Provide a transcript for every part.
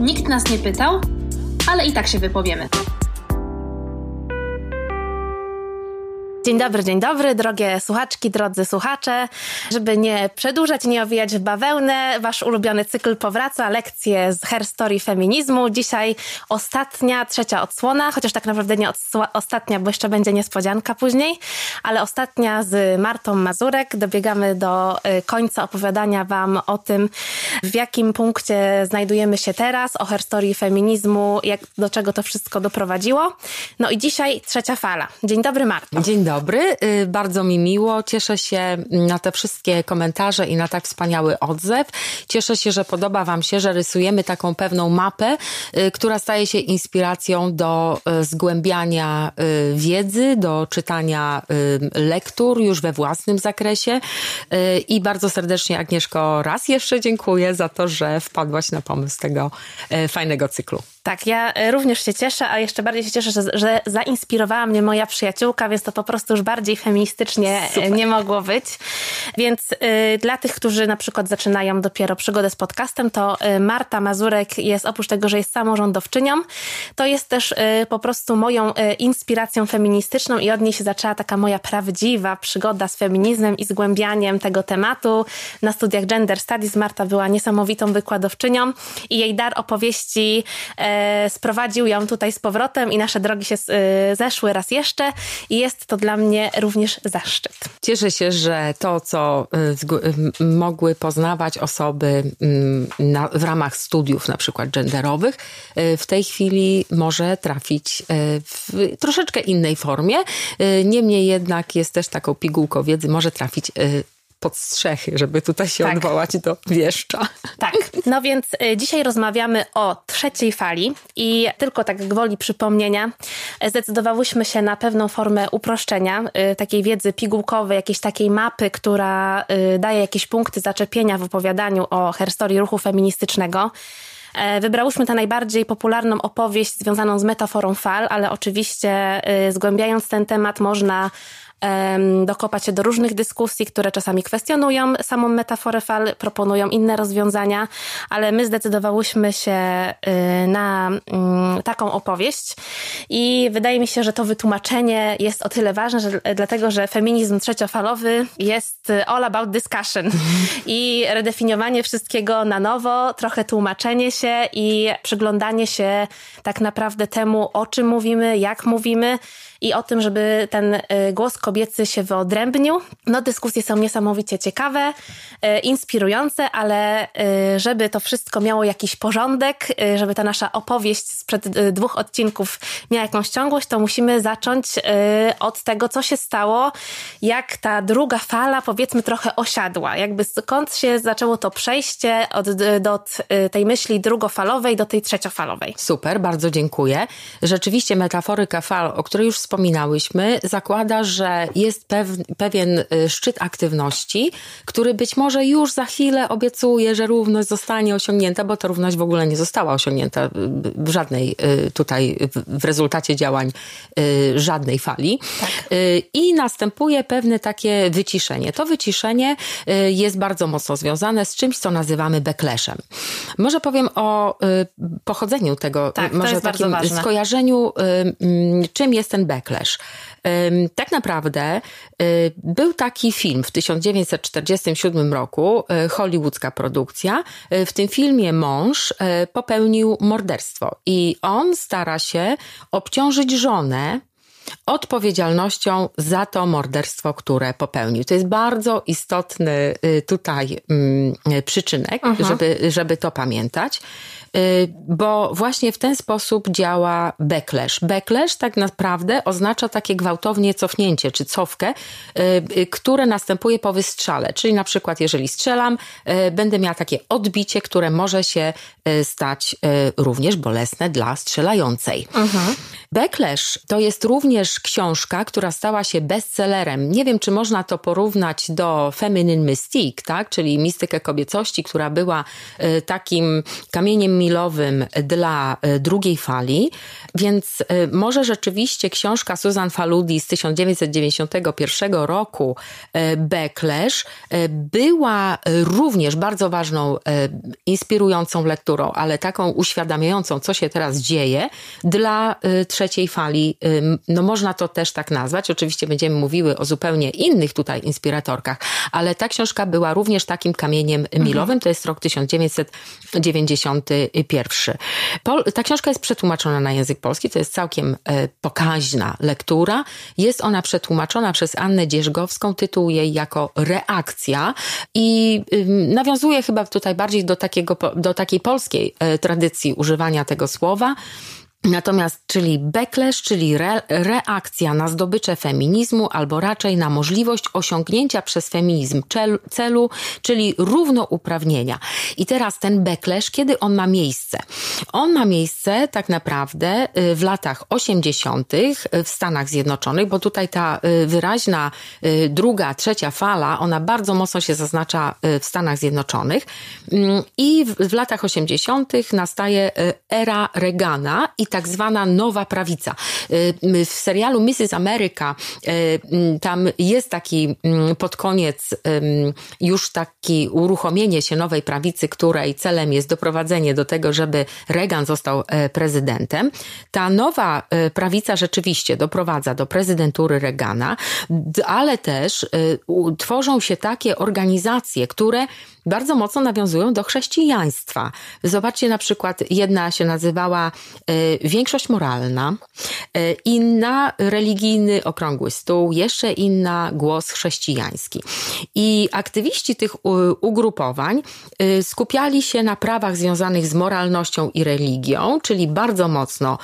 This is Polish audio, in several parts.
Nikt nas nie pytał, ale i tak się wypowiemy. Dzień dobry, dzień dobry, drogie słuchaczki, drodzy słuchacze. Żeby nie przedłużać, nie owijać w bawełnę, wasz ulubiony cykl powraca, lekcje z Hair Story feminizmu. Dzisiaj ostatnia, trzecia odsłona, chociaż tak naprawdę nie ostatnia, bo jeszcze będzie niespodzianka później, ale ostatnia z Martą Mazurek. Dobiegamy do y, końca opowiadania wam o tym, w jakim punkcie znajdujemy się teraz, o Hair Story feminizmu, jak, do czego to wszystko doprowadziło. No i dzisiaj trzecia fala. Dzień dobry, Marto. Dzień dobry dobry, y, bardzo mi miło. Cieszę się na te wszystkie komentarze i na tak wspaniały odzew. Cieszę się, że podoba Wam się, że rysujemy taką pewną mapę, y, która staje się inspiracją do y, zgłębiania wiedzy, do czytania lektur już we własnym zakresie. I bardzo serdecznie, Agnieszko, raz jeszcze dziękuję za to, że wpadłaś na pomysł tego fajnego cyklu. Tak, ja również się cieszę, a jeszcze bardziej się cieszę, że, że zainspirowała mnie moja przyjaciółka, więc to po prostu już bardziej feministycznie e, Super. nie mogło być. Więc y, dla tych, którzy na przykład zaczynają dopiero przygodę z podcastem, to Marta Mazurek jest oprócz tego, że jest samorządowczynią, to jest też y, po prostu moją y, inspiracją feministyczną i od niej się zaczęła taka moja prawdziwa przygoda z feminizmem i zgłębianiem tego tematu. Na studiach Gender Studies Marta była niesamowitą wykładowczynią i jej dar opowieści e, sprowadził ją tutaj z powrotem i nasze drogi się y, zeszły raz jeszcze i jest to dla mnie również zaszczyt. Cieszę się, że to, co y, mogły poznawać osoby na, w ramach studiów na przykład genderowych, w tej chwili może trafić w troszeczkę innej formie. Niemniej jednak jest też taką pigułką wiedzy, może trafić pod strzechy, żeby tutaj się tak. odwołać do wieszcza. Tak. No więc y, dzisiaj rozmawiamy o trzeciej fali i tylko tak gwoli przypomnienia y, zdecydowałyśmy się na pewną formę uproszczenia, y, takiej wiedzy pigułkowej, jakiejś takiej mapy, która daje jakieś punkty zaczepienia w opowiadaniu o herstorii ruchu feministycznego. E, wybrałyśmy tę najbardziej popularną opowieść związaną z metaforą fal, ale oczywiście zgłębiając ten temat można dokopać się do różnych dyskusji, które czasami kwestionują samą metaforę fal, proponują inne rozwiązania, ale my zdecydowałyśmy się y, na mm, taką opowieść i wydaje mi się, że to wytłumaczenie jest o tyle ważne, że, dlatego że feminizm trzeciofalowy jest all about discussion i redefiniowanie wszystkiego na nowo, trochę tłumaczenie się i przyglądanie się tak naprawdę temu, o czym mówimy, jak mówimy i o tym, żeby ten y, głos kobiecy się wyodrębnił. No, dyskusje są niesamowicie ciekawe, y, inspirujące, ale y, żeby to wszystko miało jakiś porządek, żeby ta nasza opowieść sprzed dwóch odcinków miała jakąś ciągłość, to musimy zacząć od tego, co się stało, jak ta druga fala, powiedzmy, trochę osiadła. Jakby skąd się zaczęło to przejście od, do tej myśli drugofalowej do tej trzeciofalowej. Super, bardzo dziękuję. Rzeczywiście metaforyka fal, o której już wspomniałam, wspominałyśmy, zakłada, że jest pewien y, szczyt aktywności, który być może już za chwilę obiecuje, że równość zostanie osiągnięta, bo ta równość w ogóle nie została osiągnięta y, w żadnej y, tutaj, w rezultacie działań żadnej fali. Tak. I następuje pewne takie wyciszenie. To wyciszenie jest bardzo mocno związane z czymś, co nazywamy backlashem. Może powiem o pochodzeniu tego, tak, może takim skojarzeniu, czym jest ten backslash backlash. Tak naprawdę y, był taki film w 1947 roku, y, hollywoodzka produkcja. Y, w tym filmie mąż popełnił morderstwo i on stara się obciążyć żonę odpowiedzialnością za to morderstwo, które popełnił. To jest bardzo istotny tutaj mm, przyczynek, żeby, żeby to pamiętać. Y, bo właśnie w ten sposób działa backlash. Backlash tak naprawdę oznacza takie gwałtownie cofnięcie czy cofkę, y, y, które następuje po wystrzale. Czyli na przykład, jeżeli strzelam, będę miała takie odbicie, które może się stać również bolesne dla strzelającej. Mhm. Backlash to jest również książka, która stała się bestsellerem. Nie wiem, czy można to porównać do Feminine Mystique, tak? czyli mistykę kobiecości, która była takim kamieniem milowym dla e, drugiej fali. Więc może rzeczywiście książka Susan Faludi z 1991 roku, Backlash, była również bardzo ważną, inspirującą lekturą, ale taką uświadamiającą, co się teraz dzieje dla trzeciej fali no można to też tak nazwać. Oczywiście będziemy mówiły o zupełnie innych tutaj inspiratorkach, ale ta książka była również takim kamieniem milowym. To jest rok 1991. Pol ta książka jest przetłumaczona na język polski. To jest całkiem e, pokaźna lektura. Jest ona przetłumaczona przez Annę Dzierżgowską. Tytuł jej jako Reakcja i y, nawiązuje chyba tutaj bardziej do, takiego, do takiej polskiej e, tradycji używania tego słowa. Natomiast, czyli backlash, czyli re, reakcja na zdobycze feminizmu, albo raczej na możliwość osiągnięcia przez feminizm celu, czyli równouprawnienia. I teraz ten backlash, kiedy on ma miejsce? On ma miejsce tak naprawdę y, w latach 80. w Stanach Zjednoczonych, bo tutaj ta y, wyraźna y, druga, trzecia fala, ona bardzo mocno się zaznacza w Stanach Zjednoczonych. Mm, I w, w latach 80. nastaje era Reagana i tak zwana nowa prawica. Y, w serialu Mrs. America y, tam jest taki pod koniec już taki uruchomienie się nowej prawicy, której celem jest doprowadzenie do tego, żeby Reagan został e, prezydentem. Ta nowa e, prawica rzeczywiście doprowadza do prezydentury Reagana, ale też e, tworzą się takie organizacje, które bardzo mocno nawiązują do chrześcijaństwa. Zobaczcie na przykład, jedna się nazywała e, Większość Moralna, e, inna Religijny Okrągły Stół, jeszcze inna Głos Chrześcijański. I aktywiści tych ugrupowań e, skupiali się na prawach związanych z moralnością i religią, czyli bardzo mocno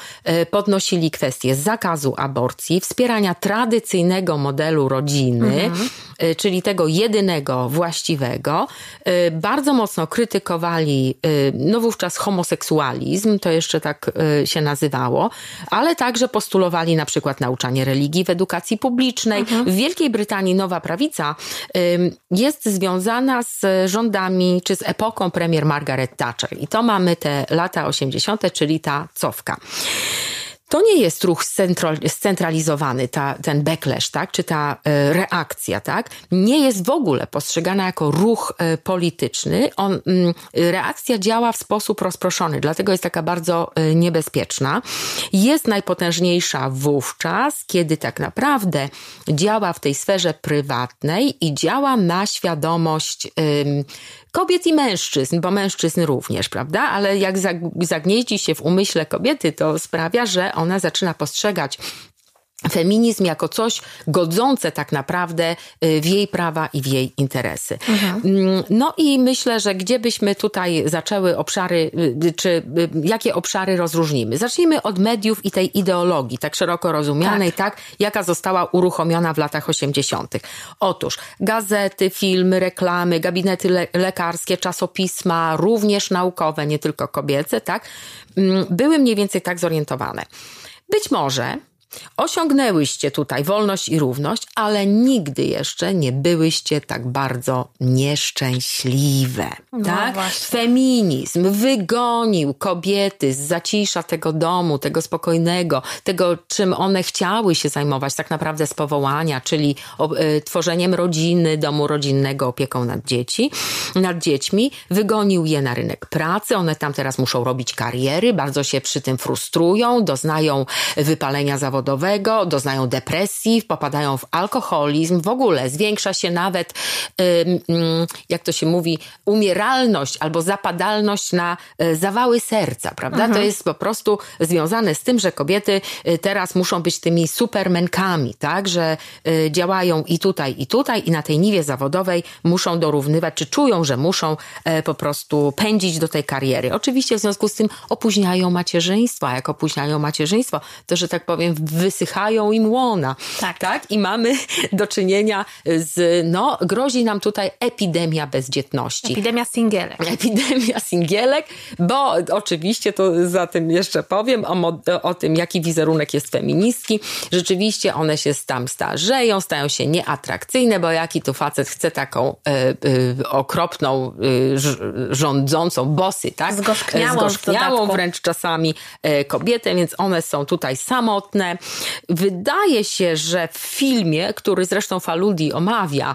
podnosili kwestię zakazu aborcji, wspierania tradycyjnego modelu rodziny, mhm. czyli tego jedynego właściwego, Y, bardzo mocno krytykowali, y, no wówczas homoseksualizm, to jeszcze tak y, się nazywało, ale także postulowali na przykład nauczanie religii w edukacji publicznej. Mhm. W Wielkiej Brytanii nowa prawica jest związana z rządami czy z epoką premier Margaret Thatcher. I to mamy te lata 80., czyli ta cofka. To nie jest ruch scentralizowany, ta, ten backlash, tak? czy ta e, reakcja, tak? Nie jest w ogóle postrzegana jako ruch e, polityczny. On, mm, reakcja działa w sposób rozproszony, dlatego jest taka bardzo e, niebezpieczna. Jest najpotężniejsza wówczas, kiedy tak naprawdę działa w tej sferze prywatnej i działa na świadomość kobiet i mężczyzn, bo mężczyzn również, prawda? Ale jak zagnieździ się w umyśle kobiety, to sprawia, że ona zaczyna postrzegać feminizm jako coś godzące tak naprawdę y, w jej prawa i w jej interesy. Mhm. Mm, no i myślę, że gdzie byśmy tutaj zaczęły obszary, y, czy y, jakie obszary rozróżnimy? Zacznijmy od mediów i tej ideologii, tak szeroko rozumianej, tak, tak jaka została uruchomiona w latach 80. Otóż gazety, filmy, reklamy, gabinety le lekarskie, czasopisma, również naukowe, nie tylko kobiece, tak, mm, były mniej więcej tak zorientowane. Być może Osiągnęłyście tutaj wolność i równość, ale nigdy jeszcze nie byłyście tak bardzo nieszczęśliwe. No tak? Właśnie. Feminizm wygonił kobiety z zacisza tego domu, tego spokojnego, tego, czym one chciały się zajmować, tak naprawdę z powołania, czyli y, tworzeniem rodziny, domu rodzinnego, opieką nad dzieci, nad dziećmi. Wygonił je na rynek pracy. One tam teraz muszą robić kariery, bardzo się przy tym frustrują, doznają wypalenia zawodowego zawodowego, doznają depresji, popadają w alkoholizm, w ogóle zwiększa się nawet, jak to się mówi, umieralność albo zapadalność na e, zawały serca, prawda? Mhm. To jest po prostu związane z tym, że kobiety e, teraz muszą być tymi supermenkami, tak? Że e, działają i tutaj, i tutaj, i na tej niwie zawodowej muszą dorównywać, czy czują, że muszą po prostu pędzić do tej kariery. Oczywiście w związku z tym opóźniają macierzyństwo, a jak opóźniają macierzyństwo, to, że tak powiem, wysychają im łona. Tak. tak? I mamy do czynienia z, no, grozi nam tutaj epidemia bezdzietności. Epidemia singielek. Epidemia singielek, bo oczywiście to za tym jeszcze powiem o, o tym, jaki wizerunek jest feministki. Rzeczywiście one się tam starzeją, stają się nieatrakcyjne, bo jaki tu facet chce taką y, y, okropną, y, rządzącą bosy, tak? Zgorzkniałą, Zgorzkniałą wręcz czasami kobietę, więc one są tutaj samotne. Wydaje się, że w filmie, który zresztą Faludi omawia,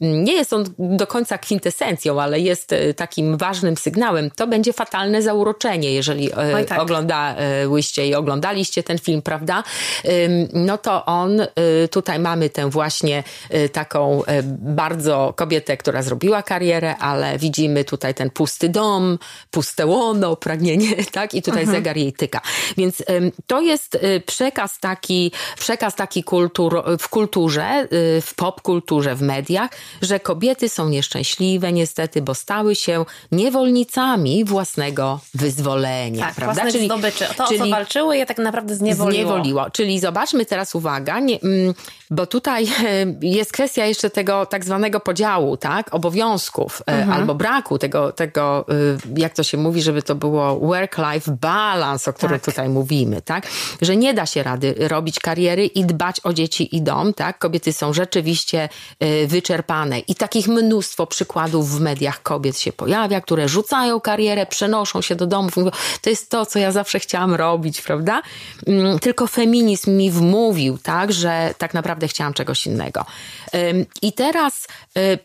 nie jest on do końca kwintesencją, ale jest takim ważnym sygnałem, to będzie fatalne zauroczenie, jeżeli tak. oglądałyście i oglądaliście ten film, prawda? No to on, tutaj mamy tę właśnie taką bardzo kobietę, która zrobiła karierę, ale widzimy tutaj ten pusty dom, puste łono, pragnienie, tak? I tutaj mhm. zegar jej tyka. Więc to jest przekaz taki, przekaz taki kultur, w kulturze, w popkulturze, w mediach, że kobiety są nieszczęśliwe niestety, bo stały się niewolnicami własnego wyzwolenia. Tak, prawda? Czyli, zdobyczy. To, czyli, o co walczyły, je tak naprawdę zniewoliło. zniewoliło. Czyli zobaczmy teraz, uwaga, nie, mm, bo tutaj jest kwestia jeszcze tego tak zwanego podziału, tak, obowiązków e, mhm. albo braku tego, tego, y, jak to się mówi, żeby to było work-life balance, o którym tak. tutaj mówimy, tak, że nie da się rady robić kariery i dbać o dzieci i dom, tak, kobiety są rzeczywiście wyczerpane. I takich mnóstwo przykładów w mediach kobiet się pojawia, które rzucają karierę, przenoszą się do domów, to jest to, co ja zawsze chciałam robić, prawda, mm, tylko feminizm mi wmówił, tak, że tak naprawdę chciałam czegoś innego. I teraz Y,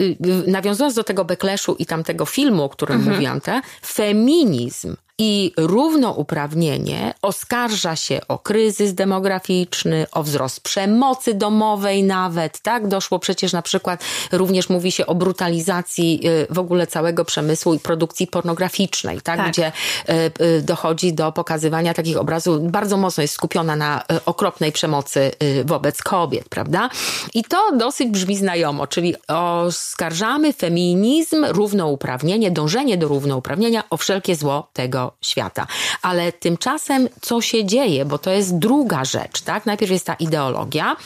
y, y, nawiązując do tego backlashu i tamtego filmu, o którym mhm. mówiłam, te, feminizm i równouprawnienie oskarża się o kryzys demograficzny, o wzrost przemocy domowej nawet, tak? Doszło przecież na przykład, również mówi się o brutalizacji w ogóle całego przemysłu i produkcji pornograficznej, tak? tak. Gdzie dochodzi do pokazywania takich obrazów, bardzo mocno jest skupiona na okropnej przemocy wobec kobiet, prawda? I to dosyć brzmi znajomo, czyli oskarżamy feminizm, równouprawnienie, dążenie do równouprawnienia o wszelkie zło tego świata. Ale tymczasem co się dzieje, bo to jest druga rzecz, tak? Najpierw jest ta ideologia,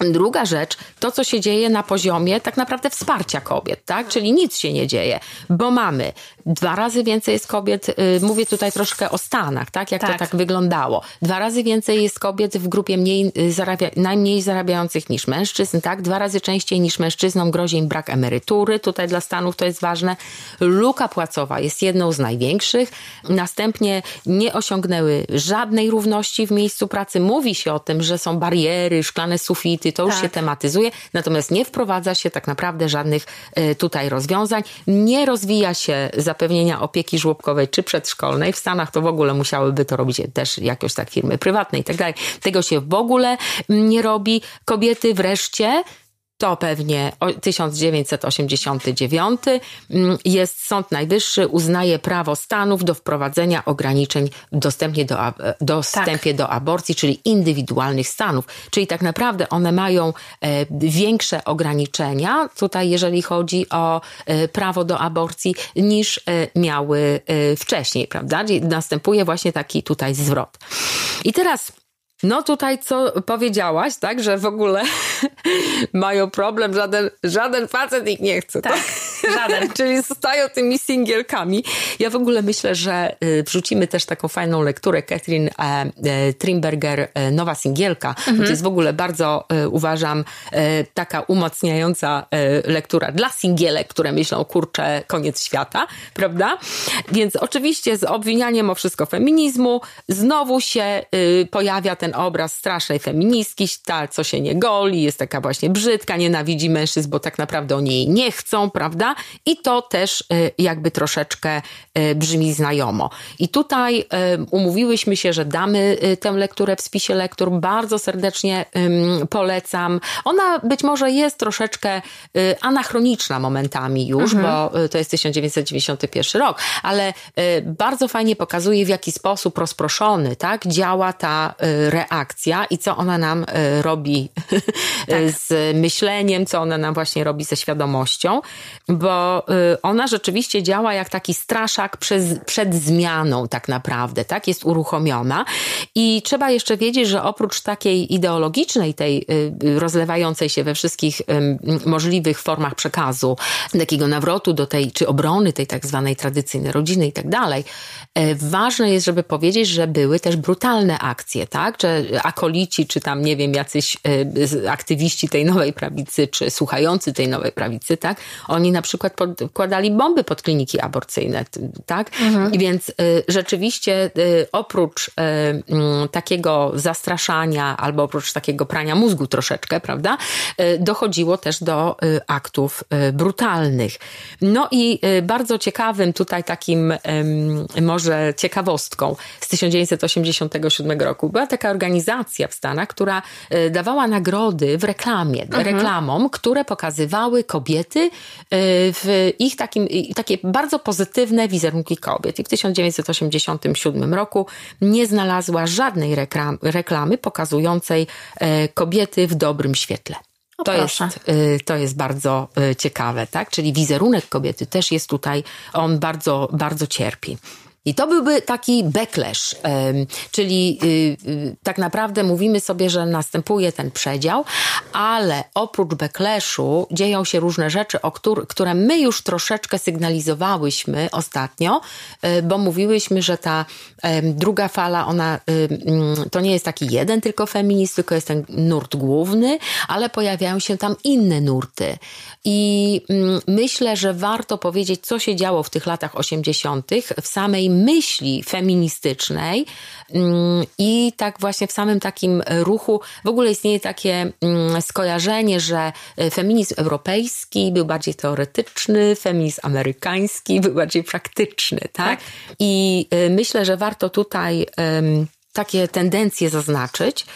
Druga rzecz, to co się dzieje na poziomie tak naprawdę wsparcia kobiet, tak? Czyli nic się nie dzieje, bo mamy dwa razy więcej jest kobiet, y, mówię tutaj troszkę o Stanach, tak? Jak tak. to tak wyglądało. Dwa razy więcej jest kobiet w grupie mniej y, zarabia, najmniej zarabiających niż mężczyzn, tak? Dwa razy częściej niż mężczyznom grozi im brak emerytury, tutaj dla Stanów to jest ważne. Luka płacowa jest jedną z największych. Następnie nie osiągnęły żadnej równości w miejscu pracy. Mówi się o tym, że są bariery, szklane sufity, to już tak. się tematyzuje, natomiast nie wprowadza się tak naprawdę żadnych e, tutaj rozwiązań. Nie rozwija się zapewnienia opieki żłobkowej czy przedszkolnej. W Stanach to w ogóle musiałyby to robić też jakoś tak firmy prywatne i tak dalej. Tego się w ogóle nie robi. Kobiety wreszcie to pewnie 1989 mm, jest Sąd Najwyższy uznaje prawo Stanów do wprowadzenia ograniczeń w dostępie do, dostępie tak. do aborcji, czyli indywidualnych stanów. Czyli tak naprawdę one mają e, większe ograniczenia tutaj, jeżeli chodzi o e, prawo do aborcji, niż e, miały wcześniej, prawda? Następuje właśnie taki tutaj zwrot. I teraz no tutaj co powiedziałaś, tak, że w ogóle mają problem, żaden, żaden facet ich nie chce. Tak, tak? Żaden. Czyli zostają tymi singielkami. Ja w ogóle myślę, że y, wrzucimy też taką fajną lekturę Catherine e, e, Trimberger, e, Nowa Singielka. Mhm. To jest w ogóle bardzo, uważam, taka umacniająca lektura dla singielek, które myślą, kurczę, koniec świata, prawda? Więc oczywiście z obwinianiem o wszystko feminizmu znowu się y, pojawia ten ten obraz strasznej feministki, ta, co się nie goli, jest taka właśnie brzydka, nienawidzi mężczyzn, bo tak naprawdę oni jej nie chcą, prawda? I to też y, jakby troszeczkę y, brzmi znajomo. I tutaj y, umówiłyśmy się, że damy tę lekturę w spisie lektur. Bardzo serdecznie polecam. Ona być może jest troszeczkę anachroniczna momentami już, mhm. bo to jest 1991 rok, ale bardzo fajnie pokazuje, w jaki sposób rozproszony tak, działa ta reakcja i co ona nam robi tak. z myśleniem, co ona nam właśnie robi ze świadomością. Bo y, ona rzeczywiście działa jak taki straszak przez, przed zmianą tak naprawdę, tak? Jest uruchomiona i trzeba jeszcze wiedzieć, że oprócz takiej ideologicznej, tej y, rozlewającej się we wszystkich możliwych formach przekazu, takiego nawrotu do tej, czy obrony tej tak zwanej tradycyjnej rodziny i tak dalej, e, ważne jest, żeby powiedzieć, że były też brutalne akcje, tak? Że akolici, czy tam, nie wiem, jacyś e, aktywiści tej nowej prawicy, czy słuchający tej nowej prawicy, tak? Oni na przykład podkładali bomby pod kliniki aborcyjne, tak? Mhm. I więc y, rzeczywiście y, oprócz y, mm, takiego zastraszania albo oprócz takiego prania mózgu troszeczkę, prawda? Dochodziło też do aktów brutalnych. No i bardzo ciekawym tutaj takim może ciekawostką z 1987 roku była taka organizacja w Stanach, która dawała nagrody w reklamie, mhm. reklamom, które pokazywały kobiety w ich takim, takie bardzo pozytywne wizerunki kobiet. I w 1987 roku nie znalazła żadnej reklam, reklamy pokazującej e, kobiety w dobrym świetle. to jest, e, to jest bardzo e, ciekawe, tak? Czyli wizerunek kobiety też jest tutaj, on bardzo, bardzo cierpi. I to byłby taki backlash, czyli y, y, tak naprawdę mówimy sobie, że następuje ten przedział, ale oprócz backlashu dzieją się różne rzeczy, o które, my już troszeczkę sygnalizowałyśmy ostatnio, y, bo mówiłyśmy, że ta druga fala, ona mm, to nie jest taki jeden tylko feminizm, tylko jest ten nurt główny, ale pojawiają się tam inne nurty. I mm, myślę, że warto powiedzieć, co się działo w tych latach 80. w samej myśli feministycznej mm, i tak właśnie w samym takim ruchu w ogóle istnieje takie mm, skojarzenie, że e, feminizm europejski był bardziej teoretyczny, feminizm amerykański był bardziej praktyczny, tak? tak? I e, myślę, że warto tutaj takie tendencje zaznaczyć.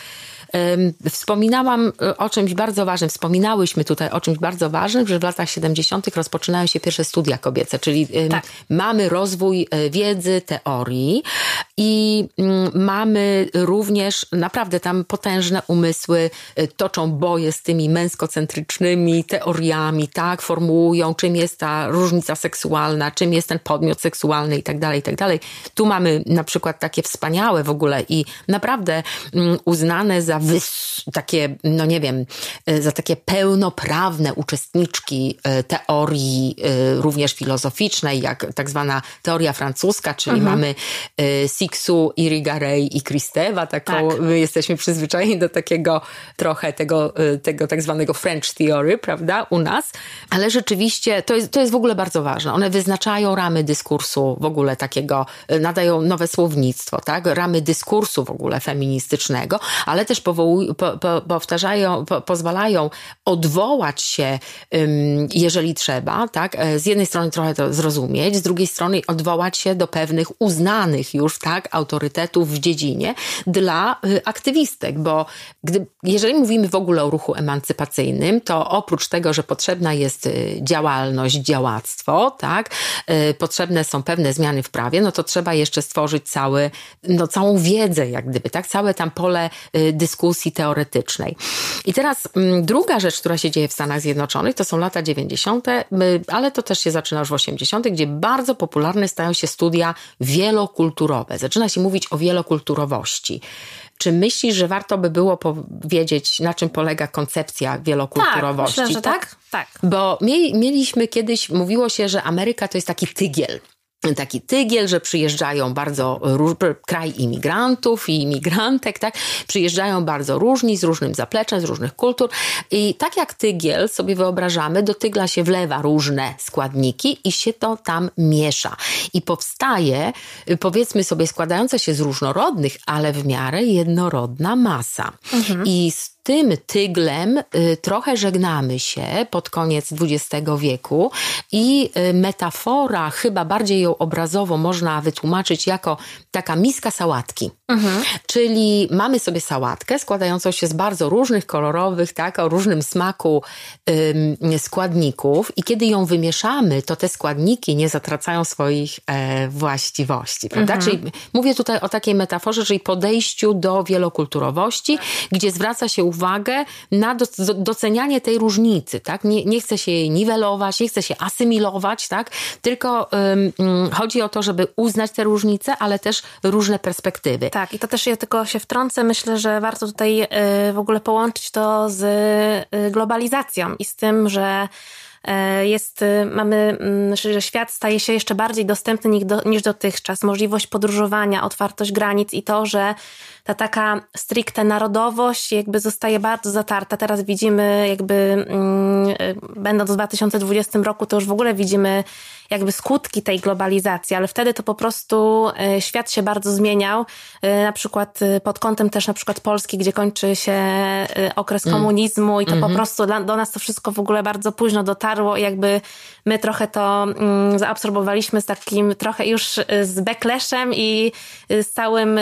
Wspominałam e, o czymś bardzo ważnym, wspominałyśmy tutaj o czymś bardzo ważnym, że w latach 70. rozpoczynają się pierwsze studia kobiece, czyli tak. mamy rozwój e, wiedzy, teorii i mm, mamy również naprawdę tam potężne umysły, e, toczą boje z tymi męskocentrycznymi teoriami, tak, formułują, czym jest ta różnica seksualna, czym jest ten podmiot seksualny i tak dalej, i tak dalej. Tu mamy na przykład takie wspaniałe w ogóle i naprawdę mm, uznane za wys- takie, no nie wiem, e, za takie pełnoprawne uczestniczki e, teorii e, również filozoficznej, jak tak zwana teoria francuska, czyli mhm. mamy Sixu, Irigaray i Kristeva, taką, tak. my jesteśmy przyzwyczajeni do takiego trochę tego, tego tak zwanego French theory, prawda, u nas, ale rzeczywiście to jest, to jest w ogóle bardzo ważne. One wyznaczają ramy dyskursu w ogóle takiego, nadają nowe słownictwo, tak, ramy dyskursu w ogóle feministycznego, ale też po, po, powtarzają, po, pozwalają odwołać się, jeżeli trzeba, tak? E, z jednej strony trochę to zrozumieć, z drugiej strony odwołać się do pewnych uznanych już, tak, autorytetów w dziedzinie dla y, aktywistek, bo gdy, jeżeli mówimy w ogóle o ruchu emancypacyjnym, to oprócz tego, że potrzebna jest y, działalność, działactwo, tak, y, potrzebne są pewne zmiany w prawie, no to trzeba jeszcze stworzyć cały, no całą wiedzę, jak gdyby, tak, całe tam pole dyskusji teoretycznej. I teraz mm, druga rzecz, która się dzieje w Stanach Zjednoczonych, to są lata 90., ale to też się zaczyna już w 80., gdzie bardzo popularne stają się studia wielokulturowe. Zaczyna się mówić o wielokulturowości. Czy myślisz, że warto by było powiedzieć, na czym polega koncepcja wielokulturowości? Tak, myślę, że tak. tak. tak. Bo mieliśmy kiedyś, mówiło się, że Ameryka to jest taki tygiel taki tygiel, że przyjeżdżają bardzo kraj imigrantów i imigrantek, tak? Przyjeżdżają bardzo różni, z różnym zapleczem, z różnych kultur. I tak jak tygiel sobie wyobrażamy, do tygla się wlewa różne składniki i się to tam miesza. I powstaje, powiedzmy sobie, składająca się z różnorodnych, ale w miarę jednorodna masa. Mhm. I z tym tyglem y, trochę żegnamy się pod koniec XX wieku i y, metafora, chyba bardziej ją obrazowo można wytłumaczyć jako taka miska sałatki. Mhm. Czyli mamy sobie sałatkę składającą się z bardzo różnych kolorowych, tak, o różnym smaku ym, składników i kiedy ją wymieszamy, to te składniki nie zatracają swoich e, właściwości, prawda? Mhm. Czyli mówię tutaj o takiej metaforze, czyli podejściu do wielokulturowości, gdzie zwraca się uwagę na docenianie tej różnicy, tak? Nie, nie chce się jej niwelować, nie chce się asymilować, tak? Tylko um, chodzi o to, żeby uznać te różnice, ale też różne perspektywy. Tak, i to też ja tylko się wtrącę. Myślę, że warto tutaj y, w ogóle połączyć to z y, globalizacją i z tym, że E, jest, y, mamy, mm, że świat staje się jeszcze bardziej dostępny niż dotychczas. Możliwość podróżowania, otwartość granic i to, że ta taka stricte narodowość jakby zostaje bardzo zatarta. Teraz widzimy jakby, mm, będąc w 2020 roku, to już w ogóle widzimy jakby skutki tej globalizacji, ale wtedy to po prostu e, świat się bardzo zmieniał, e, na przykład e, pod kątem też na przykład Polski, gdzie kończy się okres mm. komunizmu i to po mhm. prostu do nas to wszystko w ogóle bardzo późno dotarło i jakby my trochę to mm, zaabsorbowaliśmy z takim trochę już z backlashem i z całym,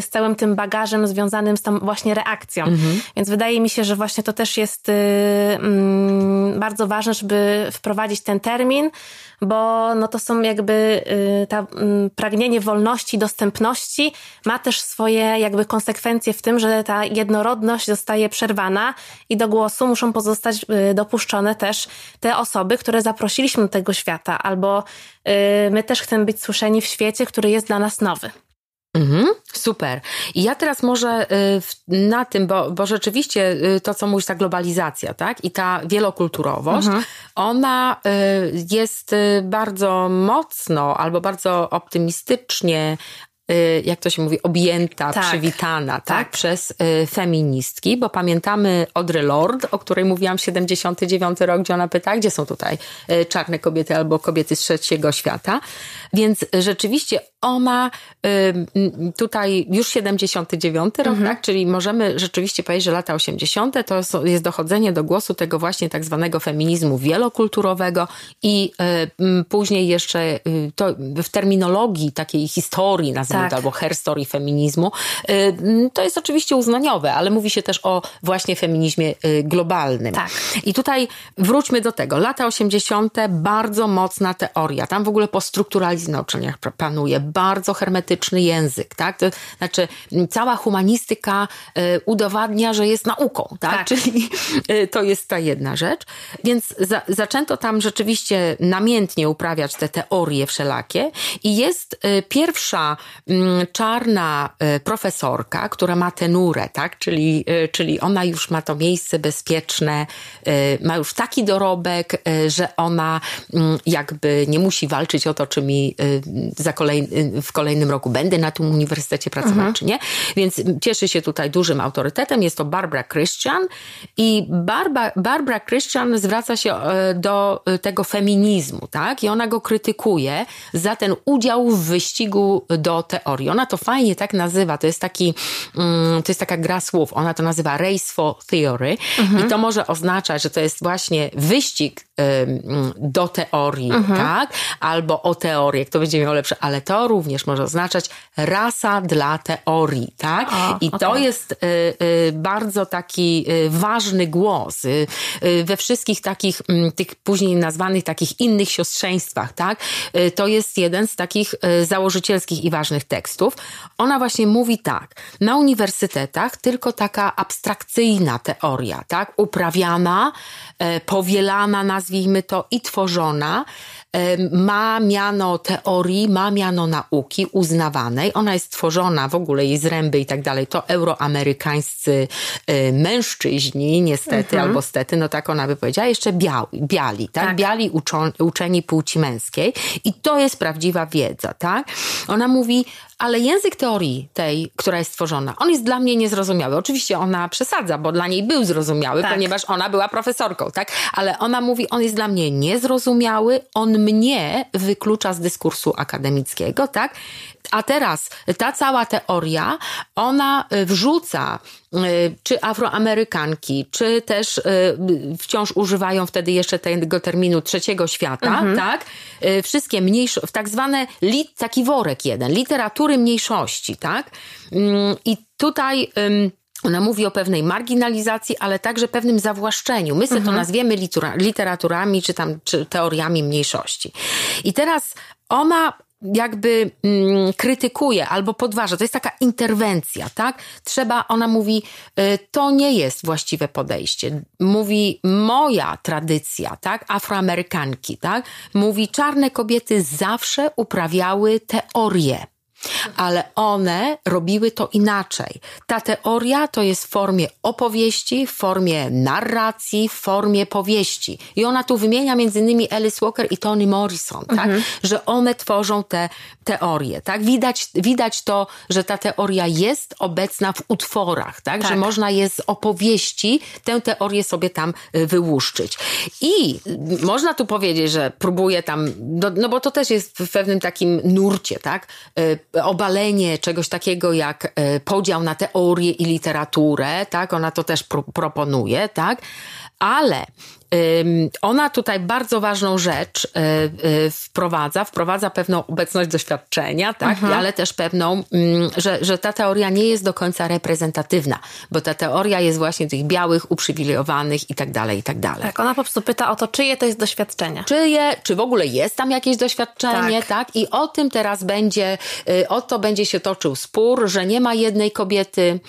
z całym tym bagażem związanym z tą właśnie reakcją. -hmm. Więc wydaje mi się, że właśnie to też jest mm, bardzo ważne, żeby wprowadzić ten termin, bo no to są jakby y, ta mm, pragnienie wolności, dostępności ma też swoje jakby konsekwencje w tym, że ta jednorodność zostaje przerwana i do głosu muszą pozostać y, dopuszczone też te osoby, które zaprosiliśmy do tego świata, albo y, my też chcemy być słyszeni w świecie, który jest dla nas nowy. Mhm, super. I ja teraz może y, na tym, bo, bo rzeczywiście y, to, co mówisz, ta globalizacja, tak? I ta wielokulturowość, mhm. ona y, jest bardzo mocno albo bardzo optymistycznie jak to się mówi, objęta, tak. przywitana, tak, tak? przez feministki, bo pamiętamy Audre Lorde, o której mówiłam, 79 rok, gdzie ona pyta, gdzie są tutaj czarne kobiety albo kobiety z trzeciego świata. Więc rzeczywiście ona tutaj już 79 rok, mhm. tak? Czyli możemy rzeczywiście powiedzieć, że lata 80. to jest dochodzenie do głosu tego właśnie tak zwanego feminizmu wielokulturowego i później jeszcze to w terminologii takiej historii, nazwijmy tak. albo hair story feminizmu. Y, to jest oczywiście uznaniowe, ale mówi się też o właśnie feminizmie y, globalnym. Tak. I tutaj wróćmy do tego. Lata 80. bardzo mocna teoria. Tam w ogóle postrukturalizm na uczelniach panuje. Bardzo hermetyczny język, tak? To znaczy cała humanistyka y, udowadnia, że jest nauką, tak? tak. Czyli to jest ta jedna rzecz. Więc za, zaczęto tam rzeczywiście namiętnie uprawiać te teorie wszelakie i jest pierwsza Mm, czarna profesorka, która ma tenurę, tak? Czyli, czyli ona już ma to miejsce bezpieczne, ma już taki dorobek, że ona jakby nie musi walczyć o to, czy mi za kolej, w kolejnym roku będę na tym uniwersytecie pracować, mhm. czy nie. Więc cieszy się tutaj dużym autorytetem. Jest to Barbara Christian i Barbara, Barbara Christian zwraca się do tego feminizmu, tak? I ona go krytykuje za ten udział w wyścigu do teorii. Ona to fajnie tak nazywa, to jest taki, mm, to jest taka gra słów, ona to nazywa race for theory mhm. i to może oznaczać, że to jest właśnie wyścig do teorii, mhm. tak? Albo o teorię, kto będzie miał lepsze, ale to również może oznaczać rasa dla teorii, tak? O, I okay. to jest y, y, bardzo taki y, ważny głos we wszystkich takich, mm, tych później nazwanych takich innych siostrzeństwach, tak? To jest jeden z takich założycielskich i ważnych tekstów. Ona właśnie mówi tak, na uniwersytetach tylko taka abstrakcyjna teoria, tak? Uprawiana, powielana, nazwijmy nazwijmy to, i tworzona, ma miano teorii, ma miano nauki uznawanej. Ona jest tworzona w ogóle jej zręby i tak dalej. To euroamerykańscy e, mężczyźni, niestety mhm. albo stety, no tak ona by powiedziała, jeszcze biali, biali tak? tak. Biali uczą, uczeni płci męskiej. I to jest prawdziwa wiedza, tak? Ona mówi, ale język teorii tej, która jest stworzona, on jest dla mnie niezrozumiały. Oczywiście ona przesadza, bo dla niej był zrozumiały, tak. ponieważ ona była profesorką, tak? Ale ona mówi, on jest dla mnie niezrozumiały, on mnie wyklucza z dyskursu akademickiego, tak? A teraz ta cała teoria, ona y, wrzuca y, czy Afroamerykanki, czy też y, wciąż używają wtedy jeszcze tego terminu trzeciego świata, mhm. tak? Wszystkie mniejsze, w tak zwane, taki worek jeden, literatury mniejszości, tak? Mm, I tutaj ona mówi o pewnej marginalizacji, ale także pewnym zawłaszczeniu. My sobie mhm. to nazwiemy literaturami, czy tam czy teoriami mniejszości. I teraz ona jakby mm, krytykuje albo podważa. To jest taka interwencja, tak? Trzeba, ona mówi, y, to nie jest właściwe podejście. Mówi moja tradycja, tak? Afroamerykanki, tak? Mówi, czarne kobiety zawsze uprawiały teorię ale one robiły to inaczej. Ta teoria to jest w formie opowieści, w formie narracji, w formie powieści. I ona tu wymienia między innymi Alice Walker i Toni Morrison, tak? Mhm. Że one tworzą te teorie, tak? Widać, widać to, że ta teoria jest obecna w utworach, tak? tak? Że można je z opowieści tę teorię sobie tam y, wyłuszczyć. I można tu powiedzieć, że próbuje tam, no, no bo to też jest w pewnym takim nurcie, tak? Obalenie czegoś takiego jak e, podział na teorię i literaturę, tak? Ona to też pro proponuje, tak? Ale ona tutaj bardzo ważną rzecz e, e, wprowadza, wprowadza pewną obecność doświadczenia, tak, mhm. ale też pewną, mm, że, że ta teoria nie jest do końca reprezentatywna, bo ta teoria jest właśnie tych białych, uprzywilejowanych i tak dalej, i tak dalej. Tak, ona po prostu pyta o to, czyje to jest doświadczenie. Czyje, czy w ogóle jest tam jakieś doświadczenie, tak, tak? i o tym teraz będzie, y, o to będzie się toczył spór, że nie ma jednej kobiety,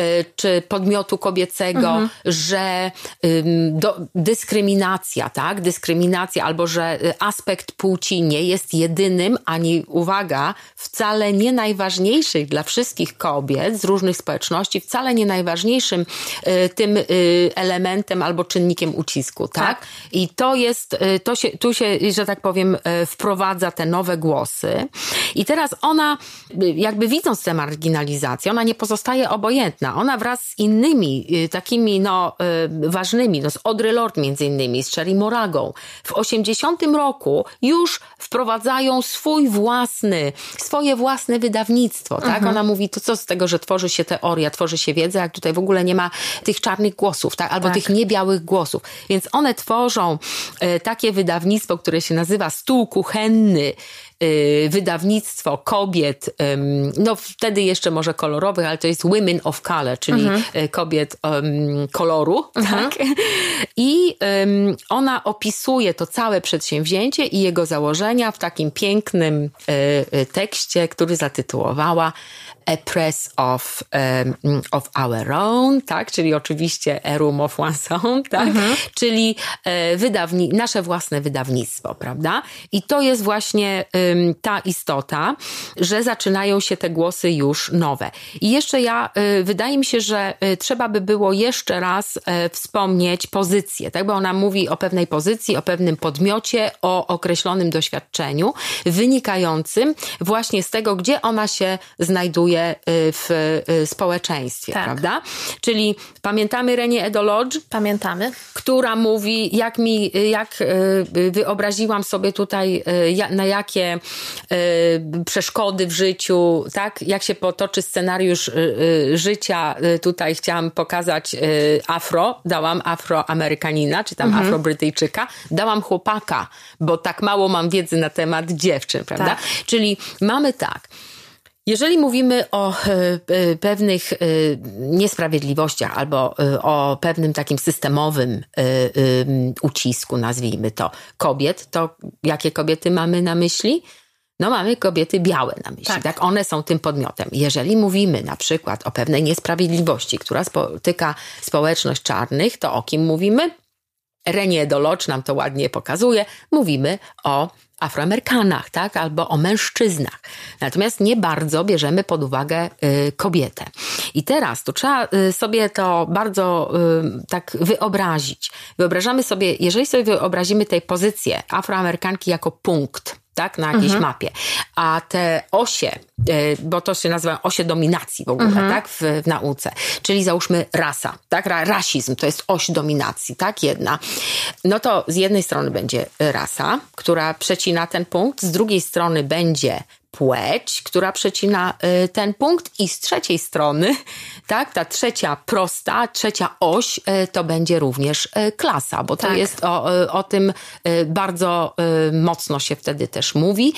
y, czy podmiotu kobiecego, mhm. że do, dyskryminacja dyskryminacja, tak? Dyskryminacja albo że y, aspekt płci nie jest jedynym, ani uwaga, wcale nie najważniejszym dla wszystkich kobiet z różnych społeczności, wcale nie najważniejszym y, tym y, elementem albo czynnikiem ucisku, tak? tak? I to jest, to się, tu się, że tak powiem, wprowadza te nowe głosy. I teraz ona, jakby widząc tę marginalizację, ona nie pozostaje obojętna. Ona wraz z innymi takimi, no, ważnymi, no, z Audre Lorde między innymi z Cherry Moragą, w 80 roku już wprowadzają swój własny, swoje własne wydawnictwo, tak? Mhm. Ona mówi, to co z tego, że tworzy się teoria, tworzy się wiedza, jak tutaj w ogóle nie ma tych czarnych głosów, tak? Albo tak. tych niebiałych głosów. Więc one tworzą e, takie wydawnictwo, które się nazywa Stół Kuchenny, wydawnictwo kobiet, no wtedy jeszcze może kolorowych, ale to jest Women of Color, czyli mhm. Y, kobiet um, koloru, mhm. tak? I um, ona opisuje to całe przedsięwzięcie i jego założenia w takim pięknym y, tekście, który zatytułowała a press of, um, of our own, tak? Czyli oczywiście a room of one's own, tak? Mhm. Czyli e, wydawni nasze własne wydawnictwo, prawda? I to jest właśnie um, ta istota, że zaczynają się te głosy już nowe. I jeszcze ja, y, wydaje mi się, że y, trzeba by było jeszcze raz y, wspomnieć pozycję, tak? Bo ona mówi o pewnej pozycji, o pewnym podmiocie, o określonym doświadczeniu wynikającym właśnie z tego, gdzie ona się znajduje Y, w y, społeczeństwie, tak. prawda? Czyli pamiętamy Renię Edolodge? Pamiętamy. Która mówi, jak mi, jak y, wyobraziłam sobie tutaj, na jakie przeszkody w życiu, tak? Jak się potoczy scenariusz życia, tutaj chciałam pokazać afro, dałam afroamerykanina, czy tam mhm. afrobrytyjczyka, dałam chłopaka, bo tak mało mam wiedzy na temat dziewczyn, prawda? Tak. Czyli mamy tak, jeżeli mówimy o e, e, pewnych e, niesprawiedliwościach albo o pewnym takim systemowym ucisku, nazwijmy to, kobiet, to jakie kobiety mamy na myśli? No mamy kobiety białe na myśli, tak. tak? One są tym podmiotem. Jeżeli mówimy na przykład o pewnej niesprawiedliwości, która spotyka społeczność czarnych, to o kim mówimy? Renie Dolocz nam to ładnie pokazuje. Mówimy o Afroamerykanach, tak, albo o mężczyznach. Natomiast nie bardzo bierzemy pod uwagę y, kobietę. I teraz tu trzeba y, sobie to bardzo y, tak wyobrazić. Wyobrażamy sobie, jeżeli sobie wyobrazimy tej pozycję Afroamerykanki jako punkt, tak, na jakiejś mhm. mapie. A te osie, bo to się nazywa osie dominacji w ogóle, mhm. tak, w, w, nauce. Czyli załóżmy rasa, tak, rasizm to jest oś dominacji, tak, jedna. No to z jednej strony będzie rasa, która przecina ten punkt, z drugiej strony będzie płeć, która przecina y, ten punkt i z trzeciej strony, tak, ta trzecia prosta, trzecia oś y, to będzie również y, klasa, bo to tak. jest o, o tym bardzo mocno się wtedy też mówi,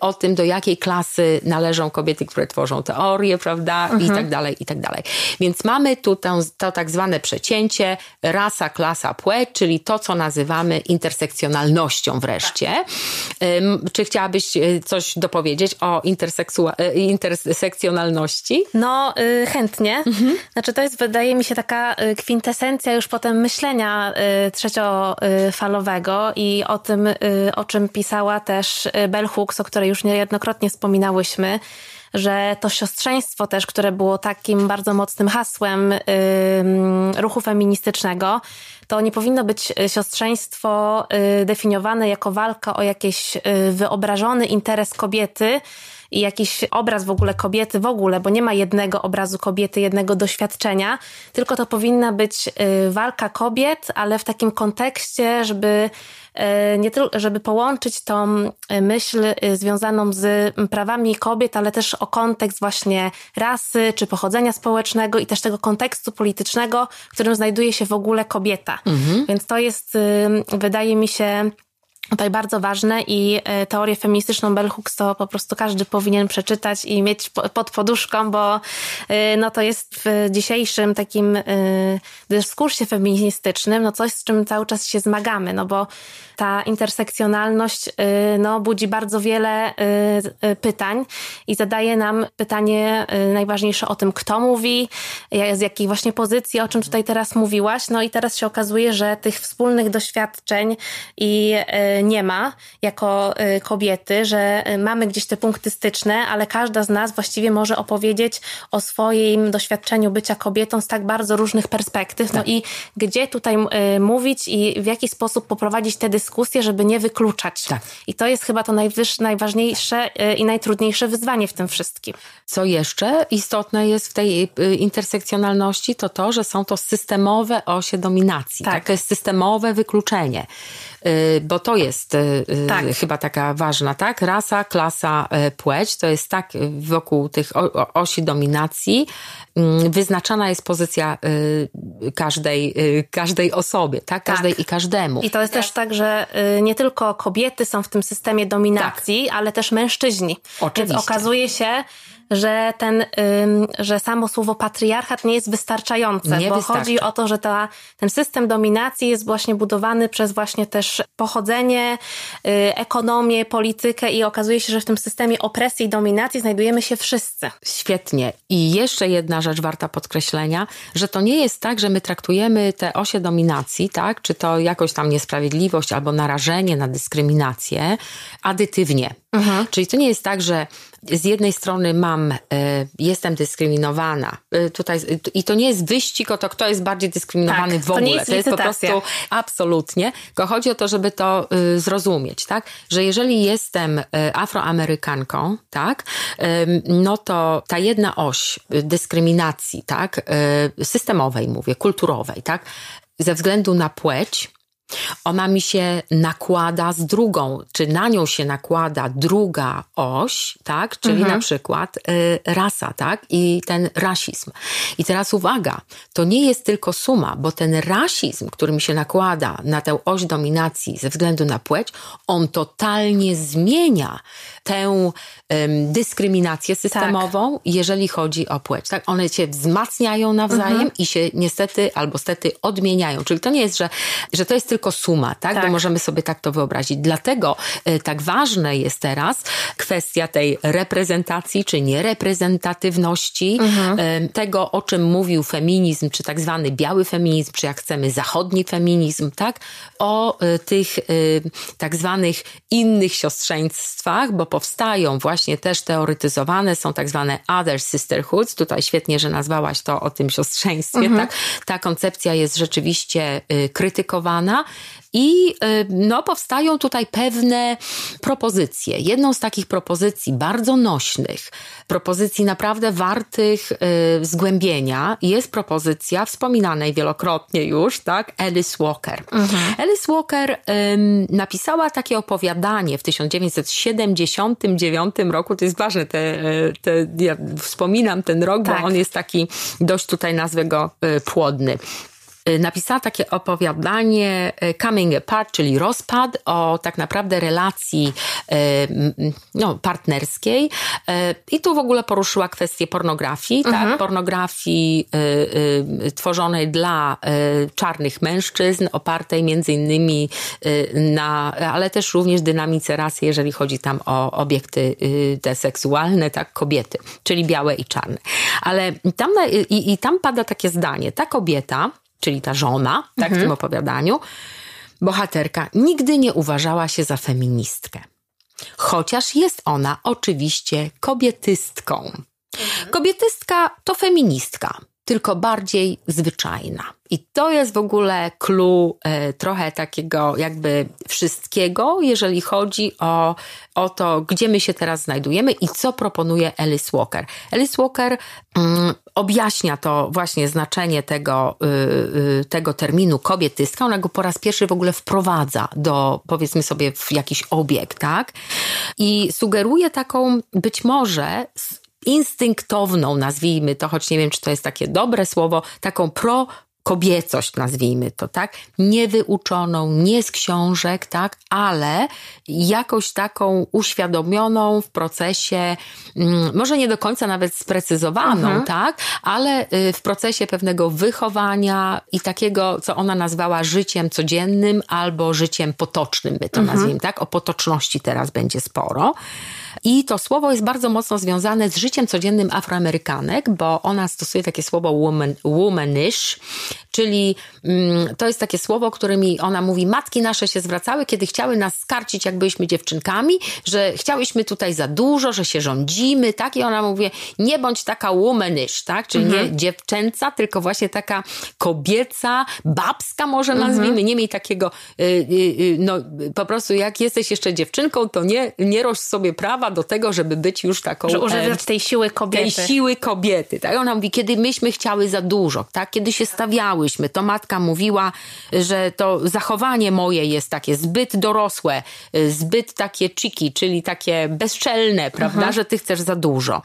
o tym do jakiej klasy należy należą, kobiety, które tworzą teorie, prawda, mhm. i tak dalej, i tak dalej. Więc mamy tu to, to tak zwane przecięcie rasa, klasa, płeć, czyli to, co nazywamy intersekcjonalnością wreszcie. Tak. Czy chciałabyś e, coś dopowiedzieć o e, intersekcjonalności? No, y, chętnie. Mhm. Znaczy, to jest, wydaje mi się, taka y, kwintesencja już potem myślenia y, trzeciofalowego i o tym, o czym pisała też Bell Hooks, o której już niejednokrotnie wspominałyśmy, że to siostrzeństwo też, które było takim bardzo mocnym hasłem ruchu feministycznego, to nie powinno być siostrzeństwo definiowane jako walka o jakiś wyobrażony interes kobiety, i jakiś obraz w ogóle kobiety w ogóle, bo nie ma jednego obrazu kobiety, jednego doświadczenia, tylko to powinna być y, walka kobiet, ale w takim kontekście, żeby y, nie tylko, żeby połączyć tą y, myśl związaną z prawami kobiet, ale też o kontekst właśnie rasy czy pochodzenia społecznego i też tego kontekstu politycznego, w którym znajduje się w ogóle kobieta. Mhm. Więc to jest, wydaje mi się, tutaj bardzo ważne i e, teorię feministyczną Bell Hooks to po prostu każdy powinien przeczytać i mieć pod poduszką, bo e, no to jest w dzisiejszym takim e, dyskursie feministycznym no coś, z czym cały czas się zmagamy, no bo ta intersekcjonalność no, budzi bardzo wiele pytań i zadaje nam pytanie najważniejsze o tym, kto mówi, z jakiej właśnie pozycji, o czym tutaj teraz mówiłaś. No i teraz się okazuje, że tych wspólnych doświadczeń i nie ma jako y, kobiety, że y, mamy gdzieś te punkty styczne, ale każda z nas właściwie może opowiedzieć o swoim doświadczeniu bycia kobietą z tak bardzo różnych perspektyw. No tak. i gdzie tutaj y, mówić i w jaki sposób poprowadzić te dyskusje, żeby nie wykluczać. Tak. I to jest chyba to najważniejsze i najtrudniejsze wyzwanie w tym wszystkim. Co jeszcze istotne jest w tej intersekcjonalności, to to, że są to systemowe osie dominacji. Tak. tak? Jest systemowe wykluczenie. Y, bo to jest y, y, tak. chyba taka ważna, tak? Rasa, klasa, płeć, to jest tak wokół tych osi dominacji mm, wyznaczana jest pozycja każdej, każdej osobie, tak? Każdej tak. i każdemu. I to jest też tak, że nie tylko kobiety są w tym systemie dominacji, tak. ale też mężczyźni. Oczywiście. Więc okazuje się, że ten, że samo słowo patriarchat nie jest wystarczające, nie bo wystarcza. chodzi o to, że ta, ten system dominacji jest właśnie budowany przez właśnie też pochodzenie, y, ekonomię, politykę i okazuje się, że w tym systemie opresji i dominacji znajdujemy się wszyscy. Świetnie. I jeszcze jedna rzecz warta podkreślenia, że to nie jest tak, że my traktujemy te osie dominacji, tak, czy to jakoś tam niesprawiedliwość albo narażenie na dyskryminację adytywnie. Mhm. Czyli to nie jest tak, że z jednej strony mam, y, jestem dyskryminowana. Y, tutaj, I to nie jest wyścig o to, kto jest bardziej dyskryminowany tak, w ogóle. To, jest, to jest po prostu absolutnie. Tylko chodzi o to, żeby to y, zrozumieć, tak? Że jeżeli jestem afroamerykanką, tak? No to ta jedna oś dyskryminacji, tak? Systemowej mówię, kulturowej, tak? Ze względu na płeć, ona mi się nakłada z drugą, czy na nią się nakłada druga oś, tak? Czyli mhm. na przykład y, rasa, tak? I ten rasizm. I teraz uwaga, to nie jest tylko suma, bo ten rasizm, który mi się nakłada na tę oś dominacji ze względu na płeć, on totalnie zmienia tę dyskryminację systemową, tak. jeżeli chodzi o płeć. Tak? One się wzmacniają nawzajem mhm. i się niestety albo stety odmieniają. Czyli to nie jest, że, że to jest tylko suma, tak? tak? Bo możemy sobie tak to wyobrazić. Dlatego y, tak ważne jest teraz kwestia tej reprezentacji czy niereprezentatywności, mhm. y, tego o czym mówił feminizm, czy tak zwany biały feminizm, czy jak chcemy zachodni feminizm, tak? O y, tych tak zwanych innych siostrzeństwach, bo powstają właśnie też teoretyzowane, są tak zwane other sisterhoods. Tutaj świetnie, że nazwałaś to o tym siostrzeństwie. Mhm. Tak? Ta koncepcja jest rzeczywiście krytykowana. I y, no, powstają tutaj pewne propozycje. Jedną z takich propozycji bardzo nośnych, propozycji naprawdę wartych y, zgłębienia jest propozycja wspominanej wielokrotnie już, tak, Alice Walker. Mhm. Alice Walker napisała takie opowiadanie w 1979 roku. To jest ważne, te, te, ja wspominam ten rok, tak. bo on jest taki dość tutaj nazwę go y, płodny. Y, napisała takie opowiadanie y, Coming Apart, czyli rozpad, o tak naprawdę relacji y, no, partnerskiej. I tu w ogóle poruszyła kwestię pornografii, tak? mhm. tak? pornografii tworzonej dla czarnych mężczyzn, opartej między innymi na, ale też również dynamice rasy, jeżeli chodzi tam o obiekty te seksualne, tak, kobiety, czyli białe i czarne. Ale tam, i, i tam pada takie zdanie, ta kobieta, czyli ta żona, tak mhm. w tym opowiadaniu, bohaterka nigdy nie uważała się za feministkę. Chociaż jest ona oczywiście kobietystką. Mhm. Kobietystka to feministka, tylko bardziej zwyczajna. I to jest w ogóle clue e, trochę takiego jakby wszystkiego, jeżeli chodzi o, o to, gdzie my się teraz znajdujemy i co proponuje Alice Walker. Alice Walker mm, objaśnia to właśnie znaczenie tego, y, y, tego terminu kobietystka. Ona go po raz pierwszy w ogóle wprowadza do, powiedzmy sobie, w jakiś obieg, tak? I sugeruje taką być może instynktowną, nazwijmy to, choć nie wiem, czy to jest takie dobre słowo, taką pro kobiecość, nazwijmy to, tak? Niewyuczoną, nie z książek, tak? Ale jakoś taką uświadomioną w procesie, mm, może nie do końca nawet sprecyzowaną, mhm. tak? Ale y, w procesie pewnego wychowania i takiego, co ona nazwała życiem codziennym albo życiem potocznym, by to mhm. nazwijmy, tak? O potoczności teraz będzie sporo. I to słowo jest bardzo mocno związane z życiem codziennym Afroamerykanek, bo ona stosuje takie słowo woman, womanish, czyli mm, to jest takie słowo, którymi ona mówi, matki nasze się zwracały, kiedy chciały nas skarcić, jak byliśmy dziewczynkami, że chciałyśmy tutaj za dużo, że się rządzimy, tak? I ona mówi, nie bądź taka womanish, tak? Czyli mhm. nie dziewczęca, tylko właśnie taka kobieca, babska może mhm. nazwijmy, mhm. nie miej takiego, y, y, y, no po prostu jak jesteś jeszcze dziewczynką, to nie, nie roś sobie prawa do tego, żeby być już taką... Że używać tej siły kobiety. Tej siły kobiety, tak? Ona mówi, kiedy myśmy chciały za dużo, tak? Kiedy się stawiałyśmy, to matka mówiła, że to zachowanie moje jest takie zbyt dorosłe, zbyt takie chiki, czyli takie bezczelne, prawda? Mhm. Że ty chcesz za dużo.